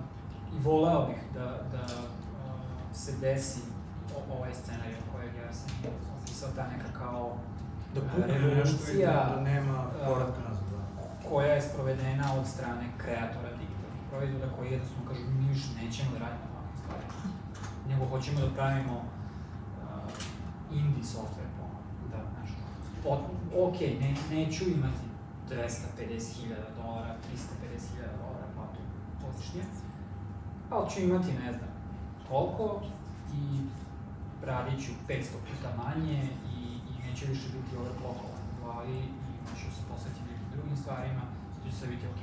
i voleo bih da, da uh, se desi o, ovaj scenarij kojeg ja sam opisao, ta neka kao da revolucija da, da nema povratka nazad. Da. koja je sprovedena od strane kreatora digitalnih proizvoda koji jednostavno kažu mi više nećemo da radimo nego hoćemo da pravimo uh, indie software po da, znaš, pot, ok, ne, neću imati 250.000 dolara, 350.000 dolara platu godišnje, ali ću imati, ne znam, koliko i radit ću 500 puta manje i, i neće više biti overclockovan u glavi i ću se posvetiti nekim drugim stvarima, će sve biti ok.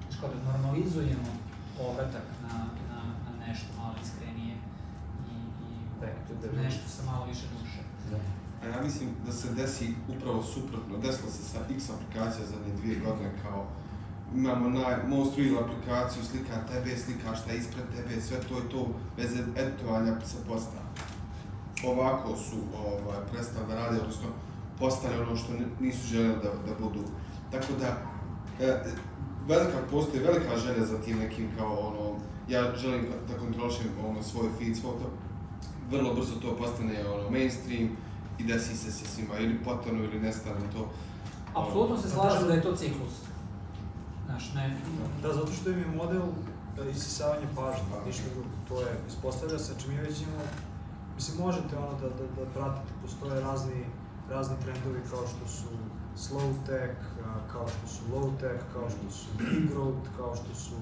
Znači kao da normalizujemo povratak na, na, na nešto malo iskrenije the nešto sa malo više duše. Da. A ja mislim da se desi upravo suprotno. Desilo se sa X aplikacija zadnje dvije godine kao imamo naj, most real aplikaciju, slika tebe, slika šta je ispred tebe, sve to je to bez editovanja se posta. Ovako su ovaj, prestali da rade, odnosno postali ono što nisu željeli da, da budu. Tako da, e, velika, postoji velika želja za tim nekim kao ono, ja želim da kontrolišem ono, svoj feed, svoj to, vrlo brzo to postane ono, mainstream i desi se sa svima, ili potonu ili nestane to. Apsolutno se slažem da je to ciklus. Znaš, ne... Da, zato što im je model e, isisavanje pažnje, ništa drugo. To je, ispostavlja se, znači mi već imamo, mislim, možete ono da, da, da pratite, postoje razni, razni trendovi kao što su slow tech, kao što su low tech, kao što su degrowth, kao što su,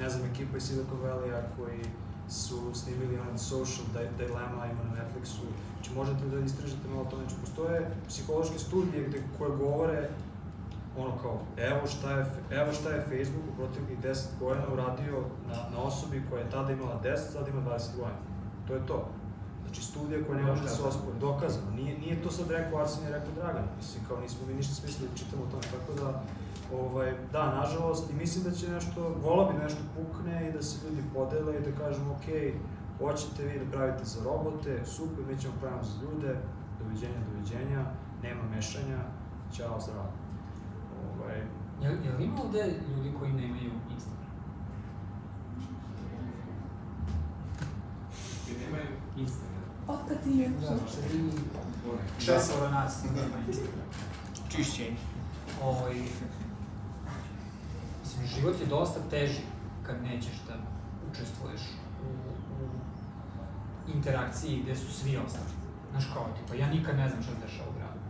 ne znam, ekipa iz Silicon Valley-a koji su snimili onaj social di- dilemma, ima na Netflixu, znači možete da istražite malo to, znači postoje psihološke studije gde, koje govore ono kao, evo šta je, evo šta je Facebook u proteklih 10 godina uradio na, na osobi koja je tada imala 10, sada ima 20 godina. To je to. Znači studija koja ne može da se ospori, dokazano. Nije, nije to sad rekao Arsen, je rekao Dragan. Mislim, kao nismo mi ništa smislili čitamo o tome, tako da, ovaj, da, nažalost, i mislim da će nešto, vola bi nešto pukne i da se ljudi podele i da kažemo, ok, hoćete vi da pravite za robote, super, mi ćemo pravimo za ljude, doviđenja, doviđenja, nema mešanja, ćao, zdravo. Ovaj, Jel, jel ima ovde ljudi koji nemaju Instagram? Ti nemaju Instagram. Otkad ti je? Da, tri časova nas nema Instagram. Čišćenje. Ovaj, mislim, život je dosta teži kad nećeš da učestvuješ u, u interakciji gde su svi ostali. Znaš kao, tipa, ja nikad ne znam šta se dešava u gradu.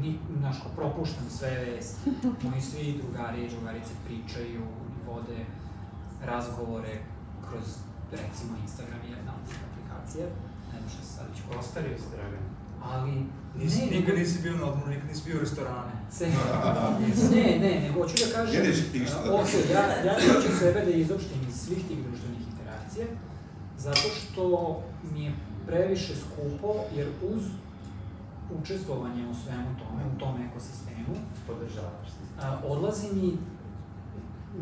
Ni, znaš, kao, propuštam sve vesti. Moji svi drugari i drugarice pričaju i vode razgovore kroz, recimo, Instagram je jedna od aplikacija. Ne znam šta se sad već koristi. Ostario se, Dragan. Ali, Nisi, ne, nikad nisi bio na odmoru, nikad nisi bio u restorane. Ce- ne, ne, nego hoću da kažem, Jedeš ti ništa. a, ok, ja, ja neću sebe da izopštim iz svih tih društvenih interakcija, zato što mi je previše skupo, jer uz učestvovanje u svemu tome, u tom ekosistemu, Podržavaš se. a, odlazi mi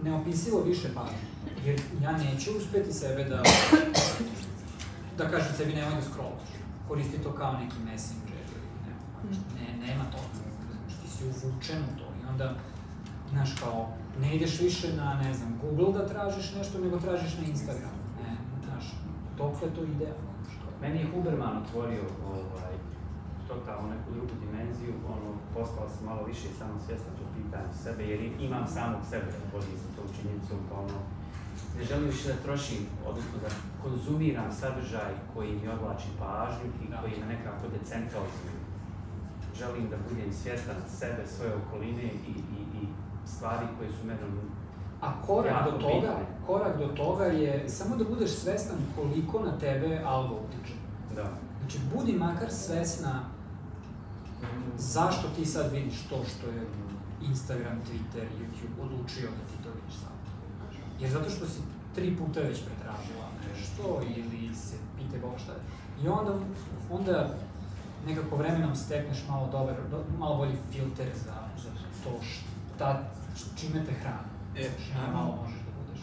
neopisivo više pažnje, jer ja neću uspeti sebe da, da kažem sebi nemoj da scrollaš, koristi to kao neki messenger ili ne, ne, nema znači ti si uvučen u to i onda, znaš kao, ne ideš više na, ne znam, Google da tražiš nešto, nego tražiš na Instagram, ne, znaš, dokle to ide, Meni je Huberman otvorio ovaj, totalno neku drugu dimenziju, ono, postao sam malo više samosvjestan po pitanju sebe, jer i- imam samog sebe, vodim sa tom činjenicom, pa ono, ne želim više da trošim, odnosno da konzumiram sadržaj koji mi odlači pažnju i koji me nekako decentralizuje. Želim da budem svjestan sebe, svoje okoline i, i, i stvari koje su mene A korak do toga, bitno. korak do toga je samo da budeš svestan koliko na tebe algo utiče. Da. Znači, budi makar svesna zašto ti sad vidiš to što je Instagram, Twitter, YouTube odlučio da ti. Jer zato što si tri puta već pretražila nešto ili se pite Boga šta je. I onda, onda nekako vremenom stekneš malo dobar, do, malo bolji filter za, za to šta, čime te hrani. E, Šta malo možeš da budeš.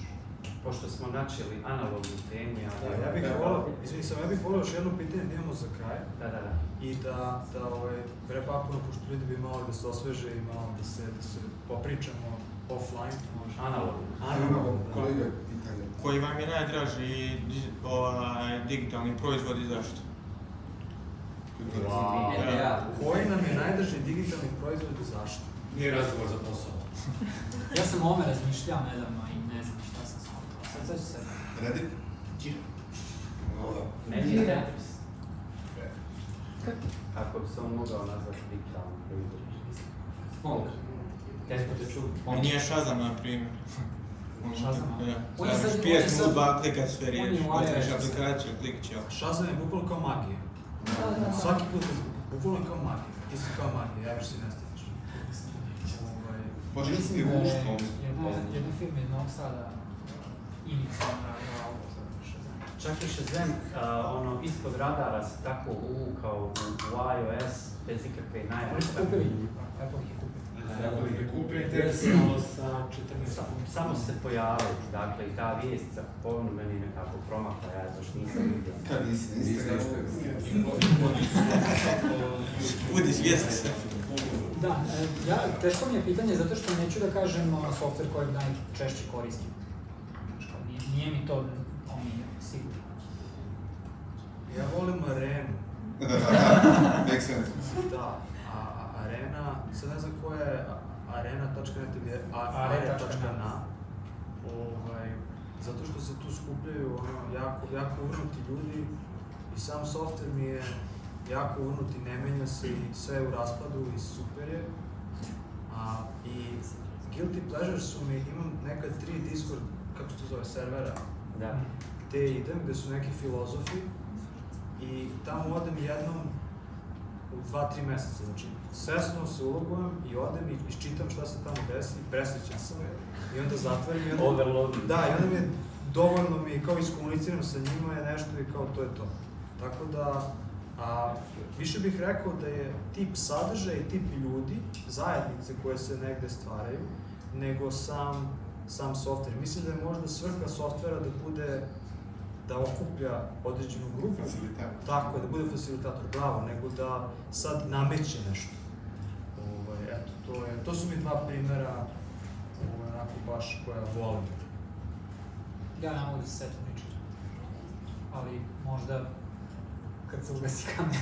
Pošto smo načeli analognu temu, ja, Da, ja bih volao, izvini sam, ja bih volao još jedno pitanje da imamo za kraj. Da, da, da. I da, da ovaj, wrap upno, pošto ljudi bi malo da se osveže i malo da se, da se popričamo offline. Može. Analogno. Analogno. Kolega, pitanje. Koji vam je najdraži ovaj, digitalni proizvod i zašto? Wow. NDA. Koji nam je najdrži digitalni proizvod i zašto? Nije razgovor za posao. Ja sam o ovome razmišljao nedavno i ne znam šta sam shvatila. Sad sad ću se... Reddit? Meni je Tetris. Kako bi se on mogao nazvati digitalnim proizvodom? Mogu. Teško te čuti. On nije Shazam, na primjer. Shazam? Da. On je sad- je pjesmu, sad- dva klika sve je u Otvoriš iOS-u. aplikaciju, klik će. Shazam je bukvalno kao magija. Da, da. Svaki put je bukvalno kao magija. Ti si kao magija, javiš se i nestaviš. Ovaj, Možeš Mislim ti da je jedna, jedna firma iz Novog Sada za Shazam. Čak i Shazam, uh, ono, ispod radara se tako uvukao u, u iOS bez ikakve najave. Oni su kupili, Apple ih je kupio. Apple ih je kupio interesno sa 14 Sa- Samo se pojavili, dakle, i ta vijest za kupovinu meni nekako promakla, ja baš nisam vidio. Kad nisi na Instagramu? Budi svjesni se. Da, e, ja, teško mi je pitanje zato što neću da kažem ono, software kojeg najčešće koristim. Nije, nije mi to omiljeno, sigurno. Ja volim arenu. Makes sense. Da, arena, sad ne znam koja je arena.net ili Arena.na. Ovaj, zato što se tu skupljaju ono, jako, jako urnuti ljudi i sam software mi je jako urnuti, ne menja se i sve je u raspadu i super je. A, I guilty pleasure su mi, imam neka tri Discord, kako se to zove, servera, Da. gde idem, gde su neki filozofi i tamo odem jednom u dva, tri meseca, znači svesno se ulogujem i odem i iščitam šta se tamo desi, presrećan sam i onda zatvorim i onda... Overload. Da, i onda mi je dovoljno mi kao iskomuniciram sa njima je nešto i kao to je to. Tako da, a, više bih rekao da je tip sadržaja i tip ljudi, zajednice koje se negde stvaraju, nego sam, sam software. Mislim da je možda svrha softvera da bude da okuplja određenu grupu. Facilitator. Tako je, da bude facilitator, bravo, nego da sad nameće nešto. To, je, to su mi dva primera ovaj, onako baš koja volim. Ja ne mogu da se setim ničega. Ali možda kad se ugasi kamera.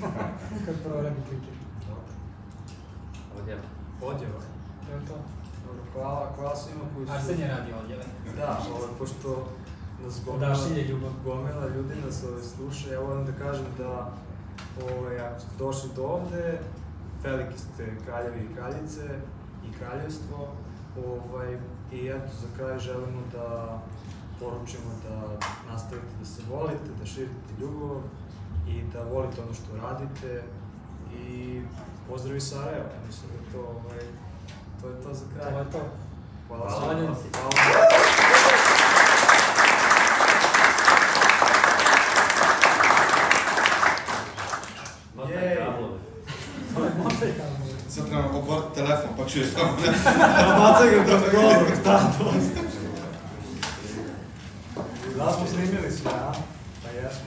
kad proradi kliker. Dobro. Odjeva. Odjeva. Je li to? Dobro, hvala, hvala svima koji su... Arsen je radi odjeve. Da, ovaj, pošto nas gomila, Odašilje ljubav. gomila ljudi nas ovaj, sluša, ja volim da kažem da ovaj, ako ste došli do ovde, veliki ste kraljevi i kraljice i kraljevstvo, ovaj, i eto, za kraj želimo da poručimo da nastavite da se volite, da širite ljubav i da volite ono što radite i pozdravi Sarajevo, ja mislim da to, ovaj, to je to za kraj. To je to. Hvala, Hvala. Hvala. Hvala. na obrt telefon, pa čuješ tam, ne? Bacaj ga tam dobro, tam dosti. Zdaj smo snimili smo, ja?